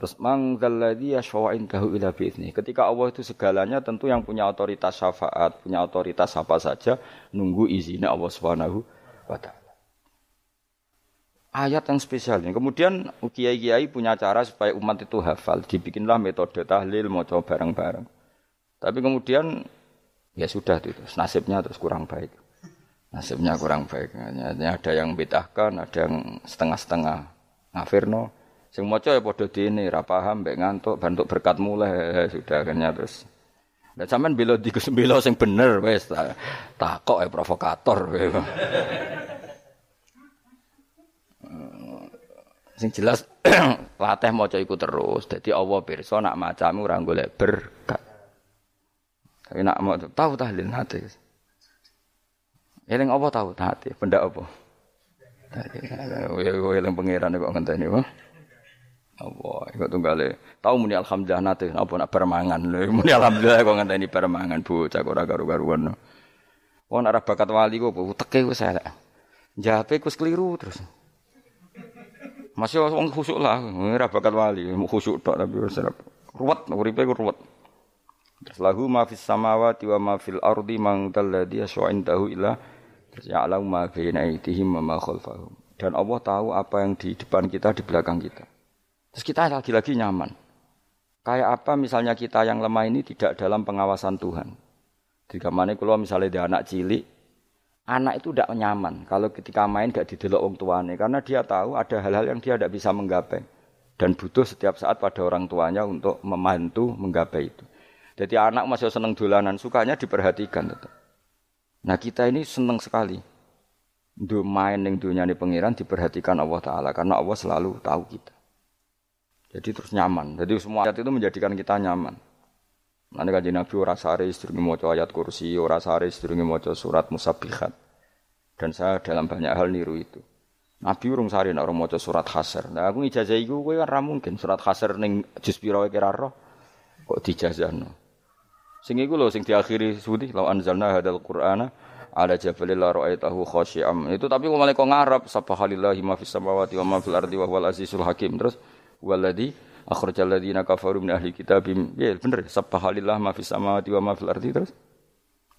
Terus mang dzalladzi yashfa'u indahu ila bi'izni. Ketika Allah itu segalanya tentu yang punya otoritas syafaat, punya otoritas apa saja nunggu izinnya Allah Subhanahu wa taala ayat yang spesial ini. Kemudian kiai-kiai punya cara supaya umat itu hafal. Dibikinlah metode tahlil, mau coba bareng-bareng. Tapi kemudian ya sudah itu, nasibnya terus kurang baik. Nasibnya kurang baik. Ada yang bedahkan, ada yang setengah-setengah. Ngafirno, sing maca ya padha dene, ra paham mbek ngantuk, bantuk berkat mulai sudah akhirnya terus Lah sampean bela di bela sing bener wis takok ya provokator. Sing jelas latih maca iku terus. Dadi Allah pirsa nak macamu ora golek berkat. Tapi nak mau tahu tahlil hati. Eling apa tahu hati? Benda apa? Ya eling pangeran kok ngenteni apa? Apa iku tunggale. Tahu muni alhamdulillah nate apa nak permangan. Muni alhamdulillah kok ngenteni permangan bocah ora karu-karuan. Wong ora bakat wali kok teke wis elek. Jape kus keliru terus. Masih wong khusuk lah, ora bakat wali, khusuk tok tapi wis ruwet, uripe ku ruwet. Terus lahu ma fis samawati wa ma fil ardi man dalladhi yashwa'indahu ila terus ya'lamu ma baina aydihim wa ma khalfahum. Dan Allah tahu apa yang di depan kita, di belakang kita. Terus kita lagi-lagi nyaman. Kayak apa misalnya kita yang lemah ini tidak dalam pengawasan Tuhan. Jika mana kalau misalnya dia anak cilik, anak itu tidak nyaman kalau ketika main gak didelok orang tuanya karena dia tahu ada hal-hal yang dia tidak bisa menggapai dan butuh setiap saat pada orang tuanya untuk membantu menggapai itu. Jadi anak masih seneng dolanan, sukanya diperhatikan tetap. Nah kita ini seneng sekali. Untuk main yang dunia ini pengiran diperhatikan Allah Ta'ala. Karena Allah selalu tahu kita. Jadi terus nyaman. Jadi semua ayat itu menjadikan kita nyaman. Nanti kaji Nabi ora sare sedurunge maca ayat kursi, ora sare sedurunge maca surat musabihat. Dan saya dalam banyak hal niru itu. Nabi urung sare nek maca surat khasar. Nah aku ijazah iku kowe kan mungkin surat khasar ning juz pira kira roh kok dijazahno. Sing iku lho sing diakhiri sudi law anzalna hadal qur'ana ala jabalil la ra'aitahu. Itu tapi kok malah kok ngarep subhanallahi ma fis samawati wa ma fil ardi wa huwal azizul hakim. Terus waladhi akhrajal ladzina kafaru min ahli kitab ya bener. Subhanallah ma fis samawati wa ma fil ardi terus?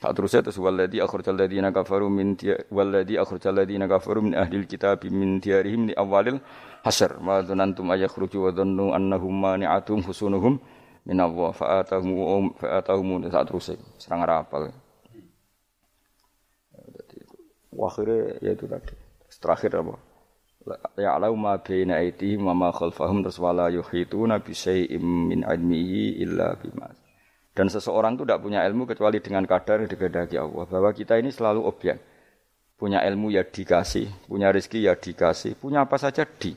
Tak terusnya terus walladzi akhrajal ladzina kafaru min walladzi akhrajal ladzina kafaru min ahli kitab min diarihim li awalil hasr. Ma dzanantum ayakhruju wa dhannu annahum mani'atum husunuhum min Allah. Fa'atahum fa'atahum tak terusnya. Serang rapal Akhirnya ya itu tadi. Terakhir apa? Ya'lamu ma baina aydihim wa ma khalfahum terus wala yuhituna bi syai'im min ilmihi illa bima dan seseorang itu tidak punya ilmu kecuali dengan kadar yang dikehendaki Allah bahwa kita ini selalu objek punya ilmu ya dikasih punya rezeki ya dikasih punya apa saja di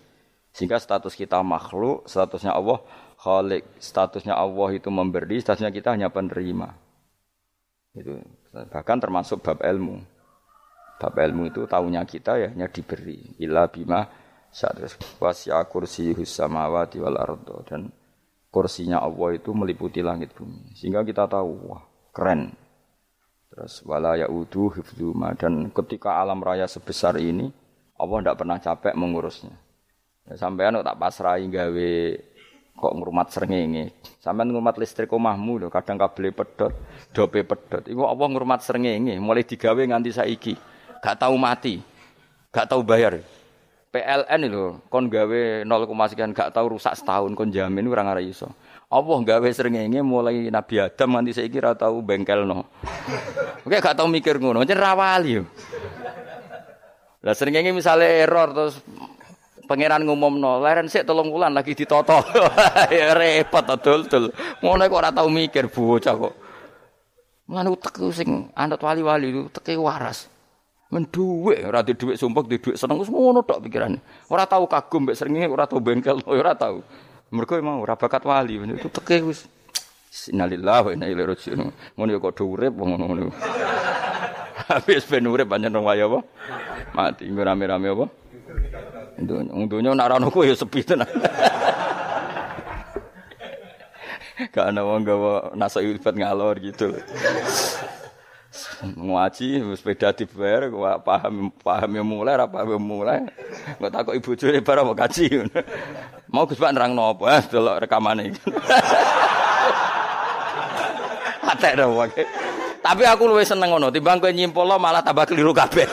sehingga status kita makhluk statusnya Allah Khalik, statusnya Allah itu memberi, statusnya kita hanya penerima. Itu bahkan termasuk bab ilmu. Bab ilmu itu tahunya kita ya hanya diberi. Ila bima saat wasya kursi samawati wal ardo dan kursinya Allah itu meliputi langit bumi. Sehingga kita tahu, wah keren. Terus wala yaudu hifduma dan ketika alam raya sebesar ini Allah tidak pernah capek mengurusnya. Ya, sampean tak pasrahi gawe kok ngrumat srengenge. Sampeyan ngrumat listrik omahmu lho, kadang kabel pedot, dope pedot. Iku apa ngrumat srengenge, mulai digawe nganti saiki. Gak tahu mati. Gak tahu bayar. PLN lho, kon gawe 0, sekian gak tahu rusak setahun kon jamin ora ngara iso. Allah gawe srengenge mulai Nabi Adam nganti saiki ora tahu bengkelno. Oke gak tahu mikir ngono, pancen rawali yo. Lah misale error terus pangeran ngumumno, leren sik telung wulan lagi ditoto. ya repot dul-dul. Ngono kok ora tau mikir bocah kok. Lan utek sing anut wali-wali itu teke waras. Men dhuwit ora di dhuwit sumpek di dhuwit seneng wis ngono tok pikirane. Ora tau kagum mbek srengenge, ora tau bengkel, ora tau. Mergo mau ora bakat wali, itu teke wis Innalillahi wa inna ilaihi raji'un. Ngono ya kok urip ngono-ngono. Habis ben urip pancen waya apa? Mati rame-rame apa? Dunya nak ya sepi tenan. Gak ana wong gawa nasa ibadat ngalor gitu. Ngaji sepeda dibayar paham paham yang mulai apa yang mulai. Enggak takut ibu jure barang mau kaji. Mau Gus Pak nerangno apa? Eh delok rekamane. Atek dong Tapi aku luwih seneng ngono timbang kowe nyimpul malah tambah keliru kabeh.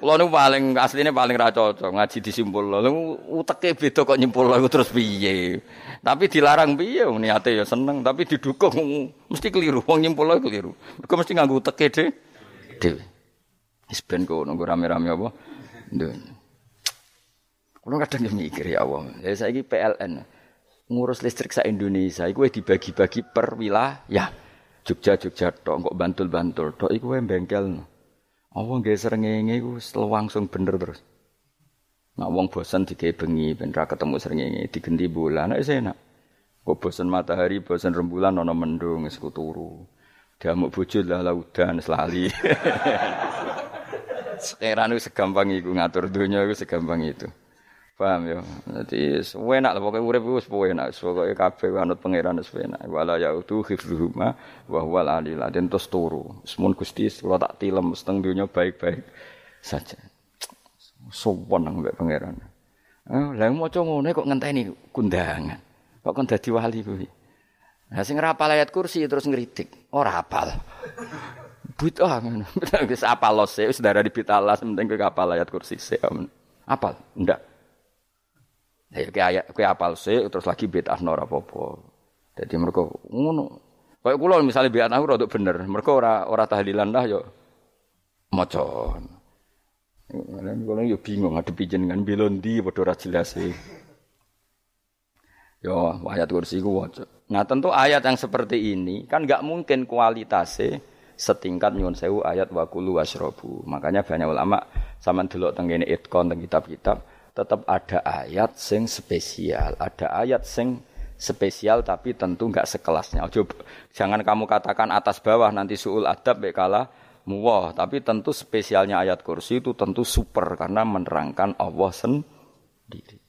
Kulo niku paling asline paling ra cocok ngaji disimpul. Lha uteke beda kok nyimpul iku terus piye. Tapi dilarang piye niate ya seneng, tapi didukung mesti keliru. Wong nyimpul keliru. Mergo mesti nganggo uteke dhewe. Wis ben kok nunggu rame-rame apa? Ndon. Kulo kadang yo mikir ya Allah. Ya saiki PLN ngurus listrik sa Indonesia iku dibagi-bagi per wilayah. Jogja Jogja tok kok Bantul-Bantul tok iku bengkel. Allah nggih srengenge iku langsung bener terus. Nak wong bosan digawe bengi ben ra ketemu srengenge digenti bulan nek enak. Kok bosan matahari, bosan rembulan ana mendung wis turu. Diamuk bojo lah laudan selali. Sekarang itu segampang itu ngatur dunia itu segampang itu. Paham ya? Jadi enak lah pokoknya urip wis enak. Pokoke kabeh anut pangeran wis enak. Wala yautu hifdzuhuma wa huwal alil dan terus turu. Semun Gusti kula tak tilem seteng dunya baik-baik saja. Sopan nang mbek pangeran. Eh, lah maca ngono kok ngenteni kundangan. Kok kon dadi wali kuwi. Lah sing rapal kursi terus ngritik. Ora apal. Bid'ah ngono. Wis apal lose wis darah di bitalas penting kowe ayat kursi sik. Apal? Ndak. Ya kayak kayak apal sih terus lagi bid'ah ora apa-apa. Dadi mereka ngono. Kayak kula misalnya bid'ah aku rada bener. Mereka ora ora tahlilan lah yo maca. Lan kula yo bingung ngadepi jenengan belon ndi padha ora jelas sih. Yo ayat kursi ku waca. Nah tentu ayat yang seperti ini kan nggak mungkin kualitasnya setingkat nyuwun sewu ayat wakulu wasrobu. Makanya banyak ulama sama delok tenggene itkon teng kitab-kitab tetap ada ayat sing spesial, ada ayat sing spesial tapi tentu nggak sekelasnya. Ojo, jangan kamu katakan atas bawah nanti suul adab bekala muwah, tapi tentu spesialnya ayat kursi itu tentu super karena menerangkan Allah sendiri.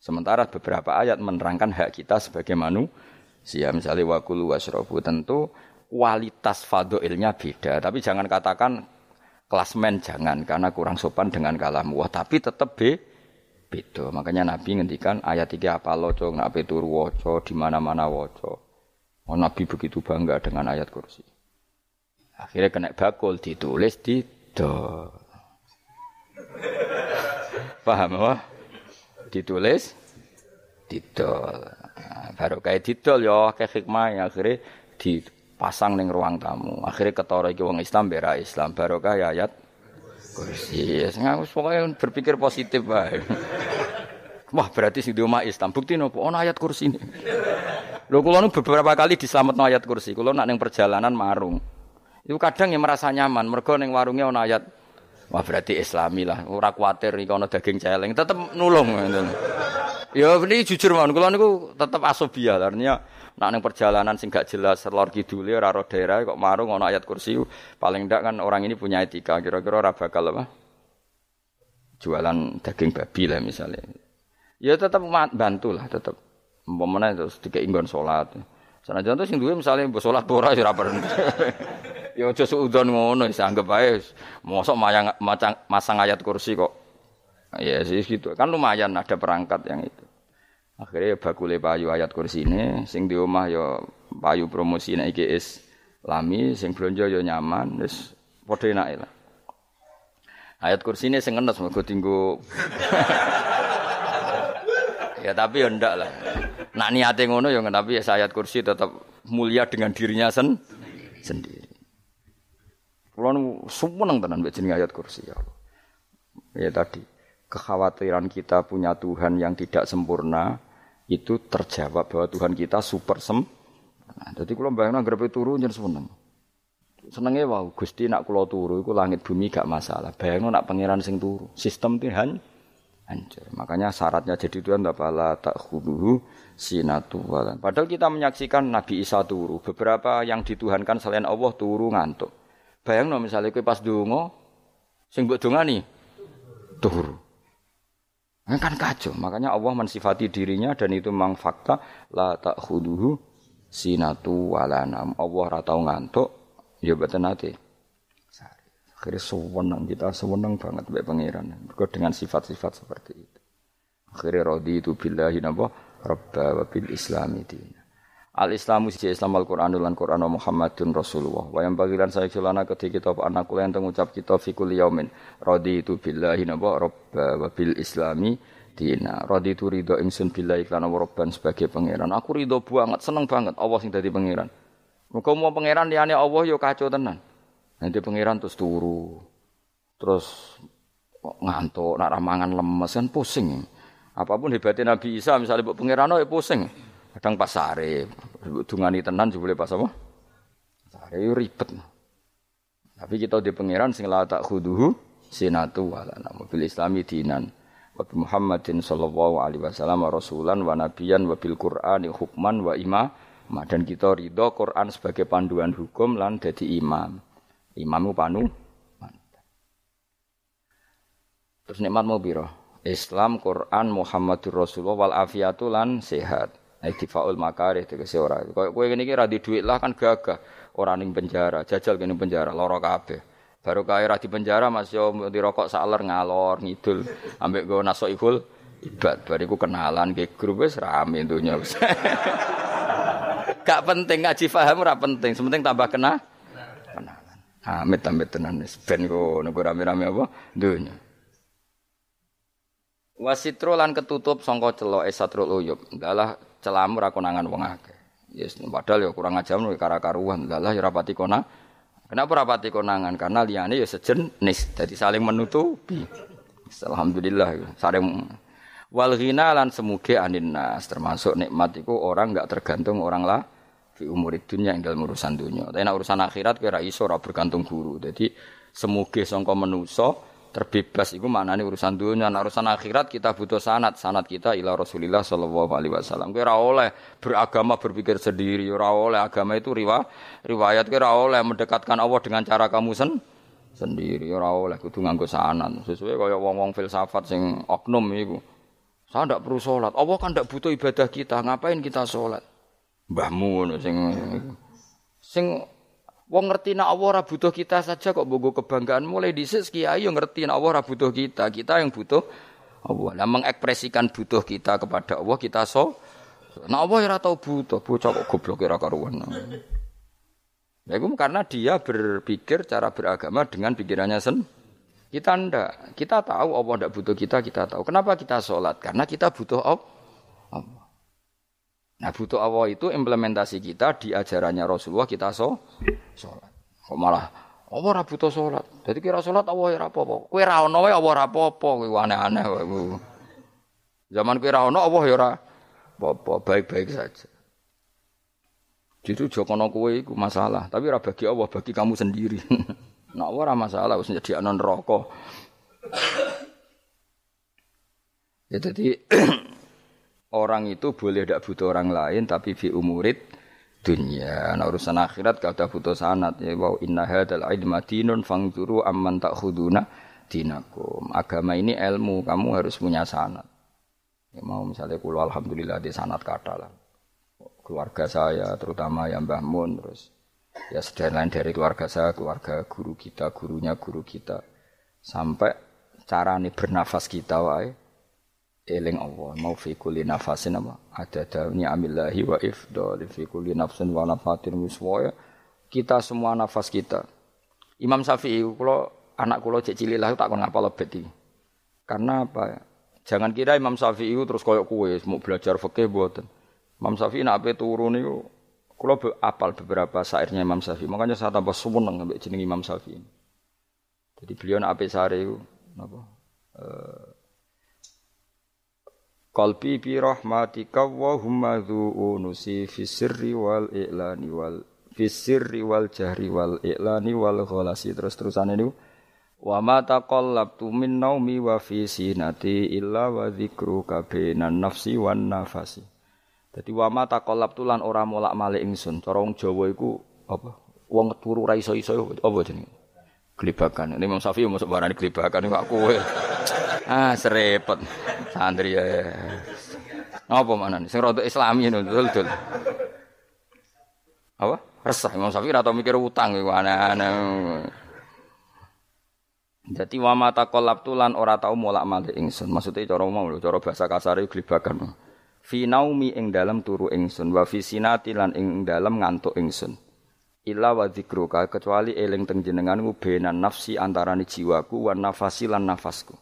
Sementara beberapa ayat menerangkan hak kita sebagai manusia, misalnya wakulu wasrobu tentu kualitas fadoilnya beda, tapi jangan katakan klasmen jangan karena kurang sopan dengan kalam wah tapi tetap be beda. Makanya Nabi ngendikan ayat tiga apa loco, nak turu woco, di mana-mana woco. Oh, Nabi begitu bangga dengan ayat kursi. Akhirnya kena bakul ditulis di do. Paham apa? Ditulis di do. Nah, baru kayak didol ya kayak hikmah ya akhirnya dipasang neng ruang tamu. Akhirnya ketara iki wong Islam bera Islam baru kayak ayat kursi. Ngaku pokoknya berpikir positif bae. Wah, berarti sing di omah Islam. Bukti nopo ono ayat kursi ini. Lho kula nu beberapa kali diselametno ayat kursi. Kula nak ning perjalanan marung. Itu kadang yang merasa nyaman, mergo ning warungnya ono ayat Wah berarti islami lah, ora kuatir iki ono daging celeng, tetep nulung. Ya ini jujur mawon kula niku tetep asobia artinya nak ning perjalanan sing gak jelas lor kidule ora ro daerah kok marung ana ayat kursi paling ndak kan orang ini punya etika kira-kira ora bakal apa? Jualan daging babi lah misalnya. Ya tetap bantu lah tetap umpamane terus dikei nggon salat. Sanajan tuh sing duwe misale mbok salat ora ya ora Ya aja suudon ngono wis anggap ae mosok mayang masang ayat kursi kok. Ya sih gitu. Kan lumayan ada perangkat yang itu. Akhirnya ya bakule payu ayat kursi ini, sing di rumah ya payu promosi iki is lami, sing blonjo ya nyaman, wis padha enake lah. Ayat kursi ini sing ngenes mergo tinggu Ya tapi ya ndak lah. Nak niate ngono ya tapi ya ayat kursi tetap mulia dengan dirinya sen sendiri. Kulo seneng tenan mbek ayat kursi ya. Ya tadi kekhawatiran kita punya Tuhan yang tidak sempurna itu terjawab bahwa Tuhan kita super sem. Nah, jadi kalau bayangin grepe turu jadi seneng. Senengnya wow, Gusti nak kulo turu iku langit bumi gak masalah. Bayangno nak pangeran sing turu. Sistem Tuhan hancur. Makanya syaratnya jadi Tuhan la tak khuduhu sinatu. Padahal kita menyaksikan Nabi Isa turu. Beberapa yang dituhankan selain Allah turu ngantuk. Bayang no misalnya kue pas dungo, sing buat nih turu. Ini kan kacau. Makanya Allah mensifati dirinya dan itu memang fakta la tak khuduhu sinatu walanam. Allah ratau ngantuk. Ya betul nanti. Akhirnya sewenang kita sewenang banget baik pangeran. Dengan sifat-sifat seperti itu. Akhirnya rodi itu billahi nabo rabba wa bil islami dina. Al Islamu siji Islam Al Quran lan Quran Muhammadun Rasulullah. Wa yang bagilan saya celana ketika kita anak kula yang mengucap kita fikul yaumin. Rodi itu billahi nabo rabba wa bil islami dina. Rodi itu ridho ingsun billahi lan rabban sebagai pangeran. Aku ridho banget, seneng banget Allah sing dadi pangeran. Muga mau pangeran liyane Allah yo kacau tenan. Nanti pangeran terus turu. Terus ngantuk, nak ramangan lemes kan pusing. Apa pun hebatnya Nabi Isa misalnya buat pangeran oh, ya pusing. Kadang pas sare, dungani tenan boleh pas apa? Sare ribet. Tapi kita di pangeran sing la tak khuduhu sinatu wala nama bil islami dinan wa Muhammadin sallallahu alaihi wasallam rasulan wa nabiyan wa bil qur'ani hukman wa imam dan kita ridho Quran sebagai panduan hukum lan jadi imam. Imamu panu. Terus nikmat mau biro. Islam, Quran, Muhammadur Rasulullah wal afiatu lan sehat. Iktifaul makarih tegese ora. Kowe kowe ngene iki ra di lah kan gagah. Ora ning penjara, jajal kene penjara lara kabeh. Baru kaya ra di penjara Mas yo dirokok saler ngalor ngidul ambek go naso ikul ibad bariku kenalan ke grup wis rame dunya wis. Gak penting ngaji paham ora penting, sementing tambah kena Amit-amit tenan wis ben ngono rame-rame apa dunya. Wasitro lan ketutup sangka celok esatrul uyub. Dalah celamu ra konangan wong akeh. Yes, padahal ya kurang ajar nek kara karuan. Dalah ya rapati kona. Kenapa rapati konangan? Karena liyane ya sejenis, jadi saling menutupi. Alhamdulillah saling wal ghina lan semuge anin nas termasuk nikmat iku orang enggak tergantung orang lah fi umur dunia yang dalam urusan dunia. Tapi urusan akhirat kira iso ora bergantung guru. Jadi semuge sangka menuso terbebas iku maknane urusan dunia. Nah, urusan akhirat kita butuh sanat. Sanat kita ila Rasulillah sallallahu alaihi wasallam. Kira oleh beragama berpikir sendiri, ora oleh agama itu riwa, riwayat kira oleh mendekatkan Allah dengan cara kamu sen sendiri ora oleh kudu nganggo sanat. Sesuai kaya wong-wong filsafat sing oknum iku. Saya tidak perlu sholat. Allah kan tidak butuh ibadah kita. Ngapain kita sholat? mbahmu sing sing wong ngerti nek Allah ora butuh kita saja kok bogo kebanggaan mulai dhisik kiai yo ngerti nek Allah ora butuh kita kita yang butuh Allah lah mengekspresikan butuh kita kepada Allah kita so nek Allah ora tau butuh bocah kok goblok ora karuan Ya itu karena dia berpikir cara beragama dengan pikirannya sen. Kita ndak. Kita tahu Allah ndak butuh kita, kita tahu. Kenapa kita sholat? Karena kita butuh Allah. Nah butuh Allah itu implementasi kita di ajarannya Rasulullah kita so sholat. Kok malah Allah ora butuh sholat. Jadi kira sholat Allah ora apa-apa. Kowe ra ono Allah ora apa-apa. Kowe aneh-aneh. Zaman kowe ra ono Allah ya ora apa-apa, baik-baik saja. Jadi jokono kowe iku masalah, tapi ora bagi Allah, bagi kamu sendiri. nah Allah ora masalah wis jadi anon rokok. ya jadi orang itu boleh tidak butuh orang lain tapi fi umurid dunia. Nah urusan akhirat ada butuh sanat ya wa inna hadzal ilma dinun fangzuru amman ta'khuduna dinakum. Agama ini ilmu, kamu harus punya sanat. Ya, mau misalnya kulo alhamdulillah di sanat kata lah. Keluarga saya terutama yang Mbah Mun terus ya sedang lain dari keluarga saya, keluarga guru kita, gurunya guru kita. Sampai cara nih bernafas kita wae eling Allah mau fi kulli nafasin apa? Ada ni amillahi wa ifdal fi kulli nafsin wa nafatin wiswaya kita semua nafas kita. Imam Syafi'i kalau anak kula cek cilik lah tak kon ngapal lebet iki. Karena apa? Jangan kira Imam Syafi'i terus koyok kue mau belajar fikih buatan Imam Syafi'i nak ape turu niku kula apal beberapa syairnya Imam Syafi'i. Makanya saya tambah seneng ambek jeneng Imam Syafi'i. Jadi beliau nak ape sare napa? Uh, Qalbi bi rahmatika wa humma unusi fi sirri wal i'lani wal fi sirri wal jahri wal i'lani wal ghalasi. Terus terusan ini. Wa ma taqallabtu min naumi wa fi sinati illa wa dzikruka nafsi wan nafasi. Dadi wa ma taqallabtu lan ora molak-malik ingsun. Cara wong Jawa iku apa? Wong turu ra iso-iso apa jenenge Gelibakan. Ini Imam Syafi'i masuk barang gelibakan ini aku. ah, serepet. Santri ya. Apa mana nih? Sing rada Islami ini betul-betul. Apa? Resah Imam Syafi'i atau mikir utang iku aneh-aneh. Jadi wa mata kolab tulan ora tau molak malik ingsun. Maksudnya cara mau lho, cara bahasa kasar itu gelibakan. Fi naumi ing dalam turu ingsun wa fi sinati lan ing dalam ngantuk ingsun illa wa dzikruka kecuali eling teng jenenganmu benan nafsi antarane jiwaku wan nafasi lan nafasku.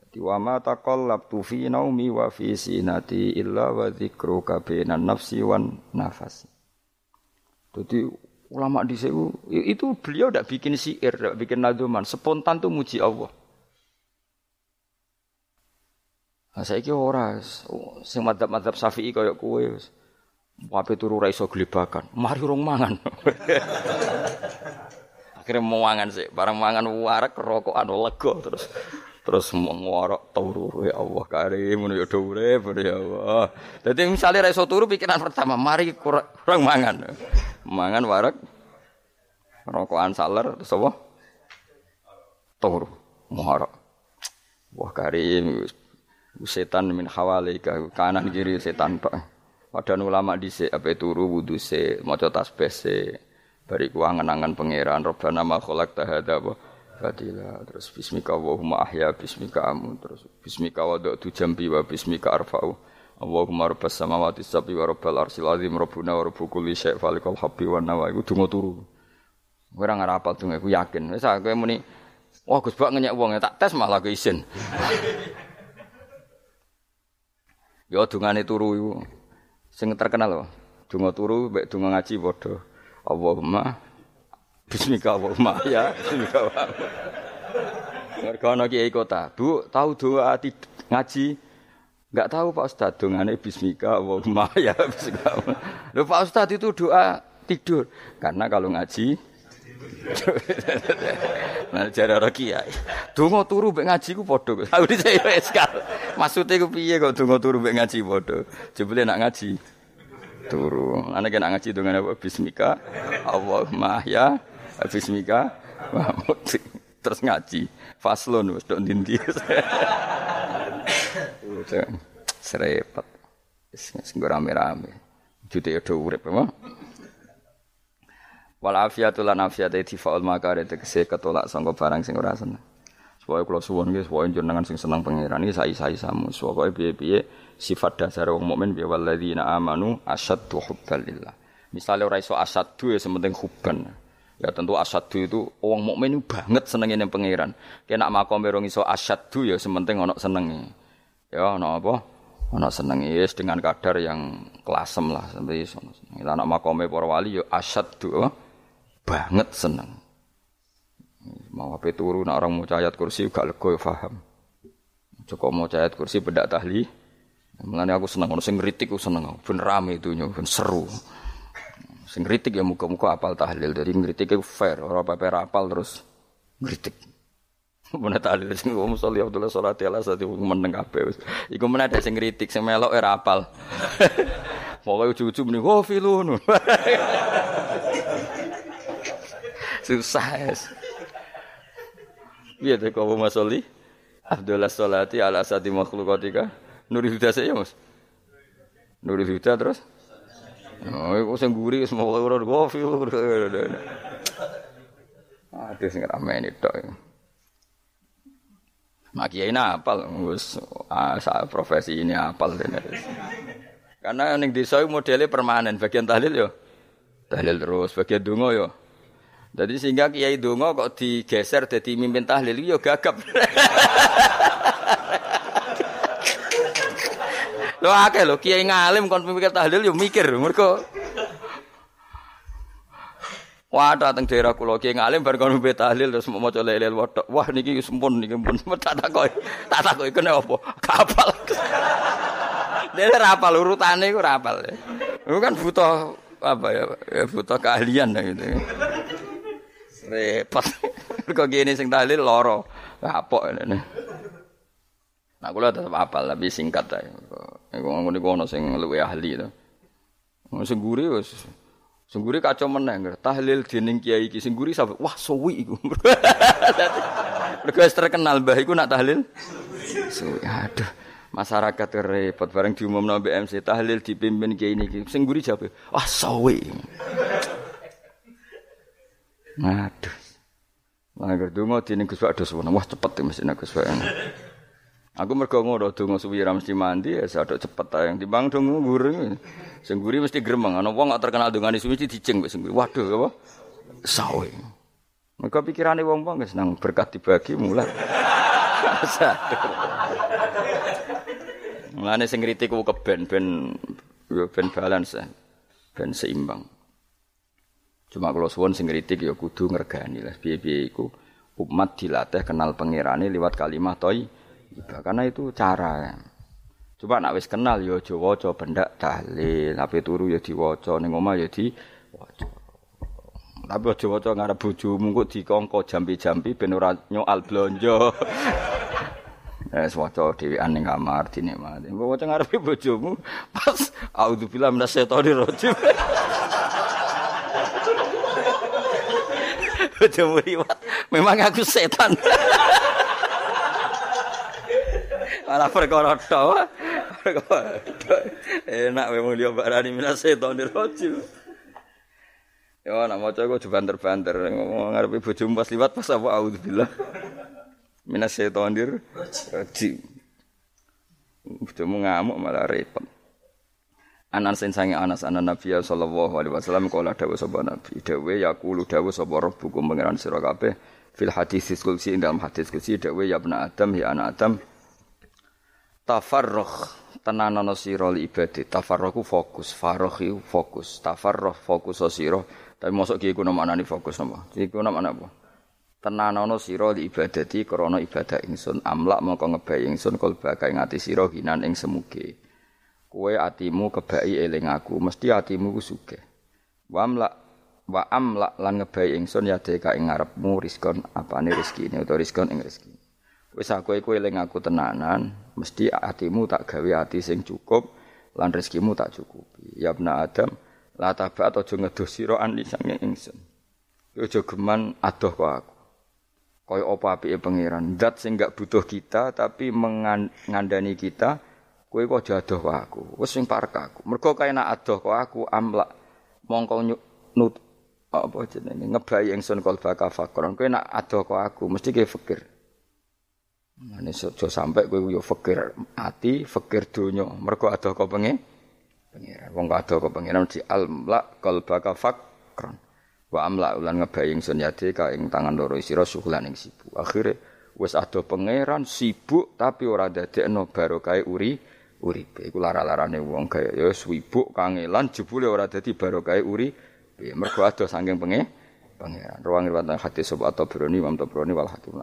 Dadi wa ma taqallabtu fi naumi wa fi sinati illa wa dzikruka benan nafsi wan nafasi. Jadi ulama di itu, beliau tidak bikin syair, tidak bikin naduman, spontan tuh muji Allah. Nah, saya kira orang, sing madhab-madhab syafi'i kayak kue, Wape turu ra iso glebakan. Mari rong mangan. Akhirnya mau mangan sih, barang mangan warak rokokan lega terus terus ngorok turu ya Allah karim ngono ya urip ya Allah. Dadi misale ra iso turu pikiran pertama, mari kurang mangan. Mangan warak rokokan saler terus apa? Turu ngorok. Wah karim setan min hawalika kanan kiri setan pak. Padahal ulama dhisik ape turu wudu se, maca tasbih se. Bariku angen-angen pangeran Rabbana ma khalaqta hadza wa fadila. Terus bismika Allahumma ahya bismika amu terus bismika wada'tu jambi wa bismika arfa'u. Allahumma rabbas samawati sab'i wa rabbal arsil azim rabbuna wa rabbu kulli syai' falikal habbi wa nawa iku donga turu. Ora ngarapal donga iku yakin. Wis aku muni Wah Gus Bak ngenyek wong tak tes malah ke isin. Ya dungane turu iku. Sing terkenal loh. Donga turu mbek donga ngaji padha. Allahumma Bismika Allahumma ya Bismika Allahumma. Mergo ana kiai kota, Bu, tahu doa ngaji Enggak tahu Pak Ustaz dongane bismika Allahumma ya bismika. Loh Pak Ustaz itu doa tidur. Karena kalau ngaji Nah jare ora kiai. Donga turu mbek ngaji ku padha. Aku dhisik wis kal. Maksude ku piye kok donga turu mbek ngaji padha. Jebule nak ngaji turu. Ana kena ngaji dengan apa? Bismika Allahumma ya Bismika terus ngaji. Faslon wis dok ndi Serepet. Wis rame-rame. Jute yo urip, apa? Wal afiatu lan afiate difaul makare tegese ketolak sangka barang sing ora seneng. Supaya kula suwun nggih supaya jenengan sing seneng pangeran iki sai-sai samu. Supaya piye-piye sifat dasar wong mukmin bi walladzina amanu asyaddu hubbalillah. Misalnya ora iso asaddu ya sementing hubban. Ya tentu asaddu itu wong mukmin banget senenge ning pangeran. Kena makom rong iso asaddu ya sementing ana senenge. Ya ana apa? Ana senenge yes, dengan kadar yang kelasem lah sampai iso. Lah anak makome para wali ya asaddu banget seneng. Mau apa turu nak orang mau ayat kursi gak lego ya. Cukup mau ayat kursi bedak tahli. Mengenai aku seneng, sing ngritik aku seneng, ben rame itu ben seru. Sing ngritik ya muka-muka apal tahlil, jadi ngritik itu fair, orang apa apal terus ngritik. Mana tahlil sing wong sholli Abdullah salat ala sate meneng kabeh. Iku mana ada sing kritik sing melok ora apal. Pokoke ujug-ujug muni oh filun. Susah es. Iya tuh kau masoli. Abdullah salati ala asati makhlukatika. Nuri huda saya mas. Nuri huda terus. Oh, iku sing guri semua ora ora filun. Aduh sing ramai ini tok. Mak kiai apal wis asa profesi ini apal. Karena ning desa modelnya permanen, bagian tahlil yo tahlil terus, bagian donga yo. Jadi sehingga kiai donga kok digeser jadi mimpin tahlil yo gagap. Lho akeh lho kiai ngalim kon mikir tahlil yo mikir mergo Wah, datang daerah kula ki ngalim bar kono tahlil terus maca lelel wedok. Wah niki sempun niki pun tak takoki. Tak takoki kene apa? Kapal. Dene rapal urutane iku rapal. Iku kan butuh apa ya? ya butuh keahlian gitu. Repot. Kok gini sing tahlil loro. Kapok ngene. Nah kula tetep apal tapi singkat ae. Iku ngono ono sing luwih ahli to. Sing guri wis Sengguri kacau meneng, tahlil dening kiai sengguri sampai wah suwi iku. Mergo terkenal mbah iku nak tahlil. Suwi aduh. Masyarakat repot bareng diumumno BMC tahlil dipimpin kiai niki. Sengguri jawab, wah suwi. Aduh. Lah donga dening Gus Pak wah cepet mesti nek Gus Aku mergo ngono donga suwi ra mesti mandi ya sadok cepet ae. Timbang donga gurung. Sing guri mesti gremeng. Ana wong gak terkenal dongane suwi mesti diceng wis guri. Waduh apa? Sawe. Mergo pikirane wong-wong wis nang berkat dibagi mulai. Mulane sing kritik ku keben ben ben balance ben seimbang. Cuma kalau suwon sing kritik ya kudu ngergani lah piye-piye iku umat dilatih kenal pangerane lewat kalimat toy karena itu cara. Coba nak wis kenal ya aja waca bendak tahlil, tapi turu ya diwaca ning omah ya diwaca. Tapi aja waca ngarep bojomu kok dikongko jampi-jampi ben ora nyoal blonjo. Eh waca dhewean ning kamar dinikmati. Waca ngarepe bojomu pas auzubillahi minasyaitonir rajim. Bojomu liwat, memang aku setan. Malah perkara tok. Enak memang dia barani minas setan dirojim. Ya nak maca kok banter-banter ngomong ngarepe bojomu pas liwat pas apa auzubillah. Minas setan dirojim. Bojomu ngamuk malah repot. Anan sen sange Anas anan Nabi sallallahu alaihi wasallam kala dawuh sapa Nabi. Dawuh yaqulu dawuh sapa rabbukum pangeran sira kabeh fil hadis kulsi dalam hadis kulsi dawuh ya anak Adam ya anak Adam tafarruh tenanono sira li ibadah tafarruh fokus farruh iku fokus. Tafarruh fokus sira. Tapi mosok ki iku maknane fokus napa? Iku mana apa tenanono sira li ibadati krana ibadah ingsun amlak mongko ngebai ingsun kul bakai ngati sira hinan ing semuge kowe atimu kebai eling aku mesti atimu ku sugih wa amlak wa amlak lan ngebai ingsun ya deka ing ngarepmu rizkon apane rezeki utawa rizkon ing rezeki Wis aku iku eling aku tenanan, mesti atimu tak gawe ati sing cukup lan rezekimu tak cukupi. Ya bna Adam, la taba aja ngedoh sira ani sange ingsun. Aja geman adoh kok aku. Kaya apa apike pangeran, zat sing gak butuh kita tapi mengandani kita, kowe kok aja adoh kok aku. Wis sing parek aku. Mergo kaya nak adoh kok aku amlak mongko nut apa jenenge ngebayi ingsun kalba kafakron. Kowe nak adoh kok aku mesti ke fikir. Mane aja sampe kowe yo fikir ati, fikir donya. Mergo ada kok pengen pengiran. Wong ada kok pengiran di almla qalbaka fakran. Wa amla ulan ngebaying sun yade ka ing tangan loro sira suhulan ing sibuk. Akhire wis ada pangeran sibuk tapi ora dadekno barokah uri uripe. Iku lara-larane wong kaya ya sibuk kangelan jebule ora dadi barokah uri. Mergo ada saking pengen pangeran. Ruang riwayat hadis atau Tabrani, Imam Tabrani wal Hakim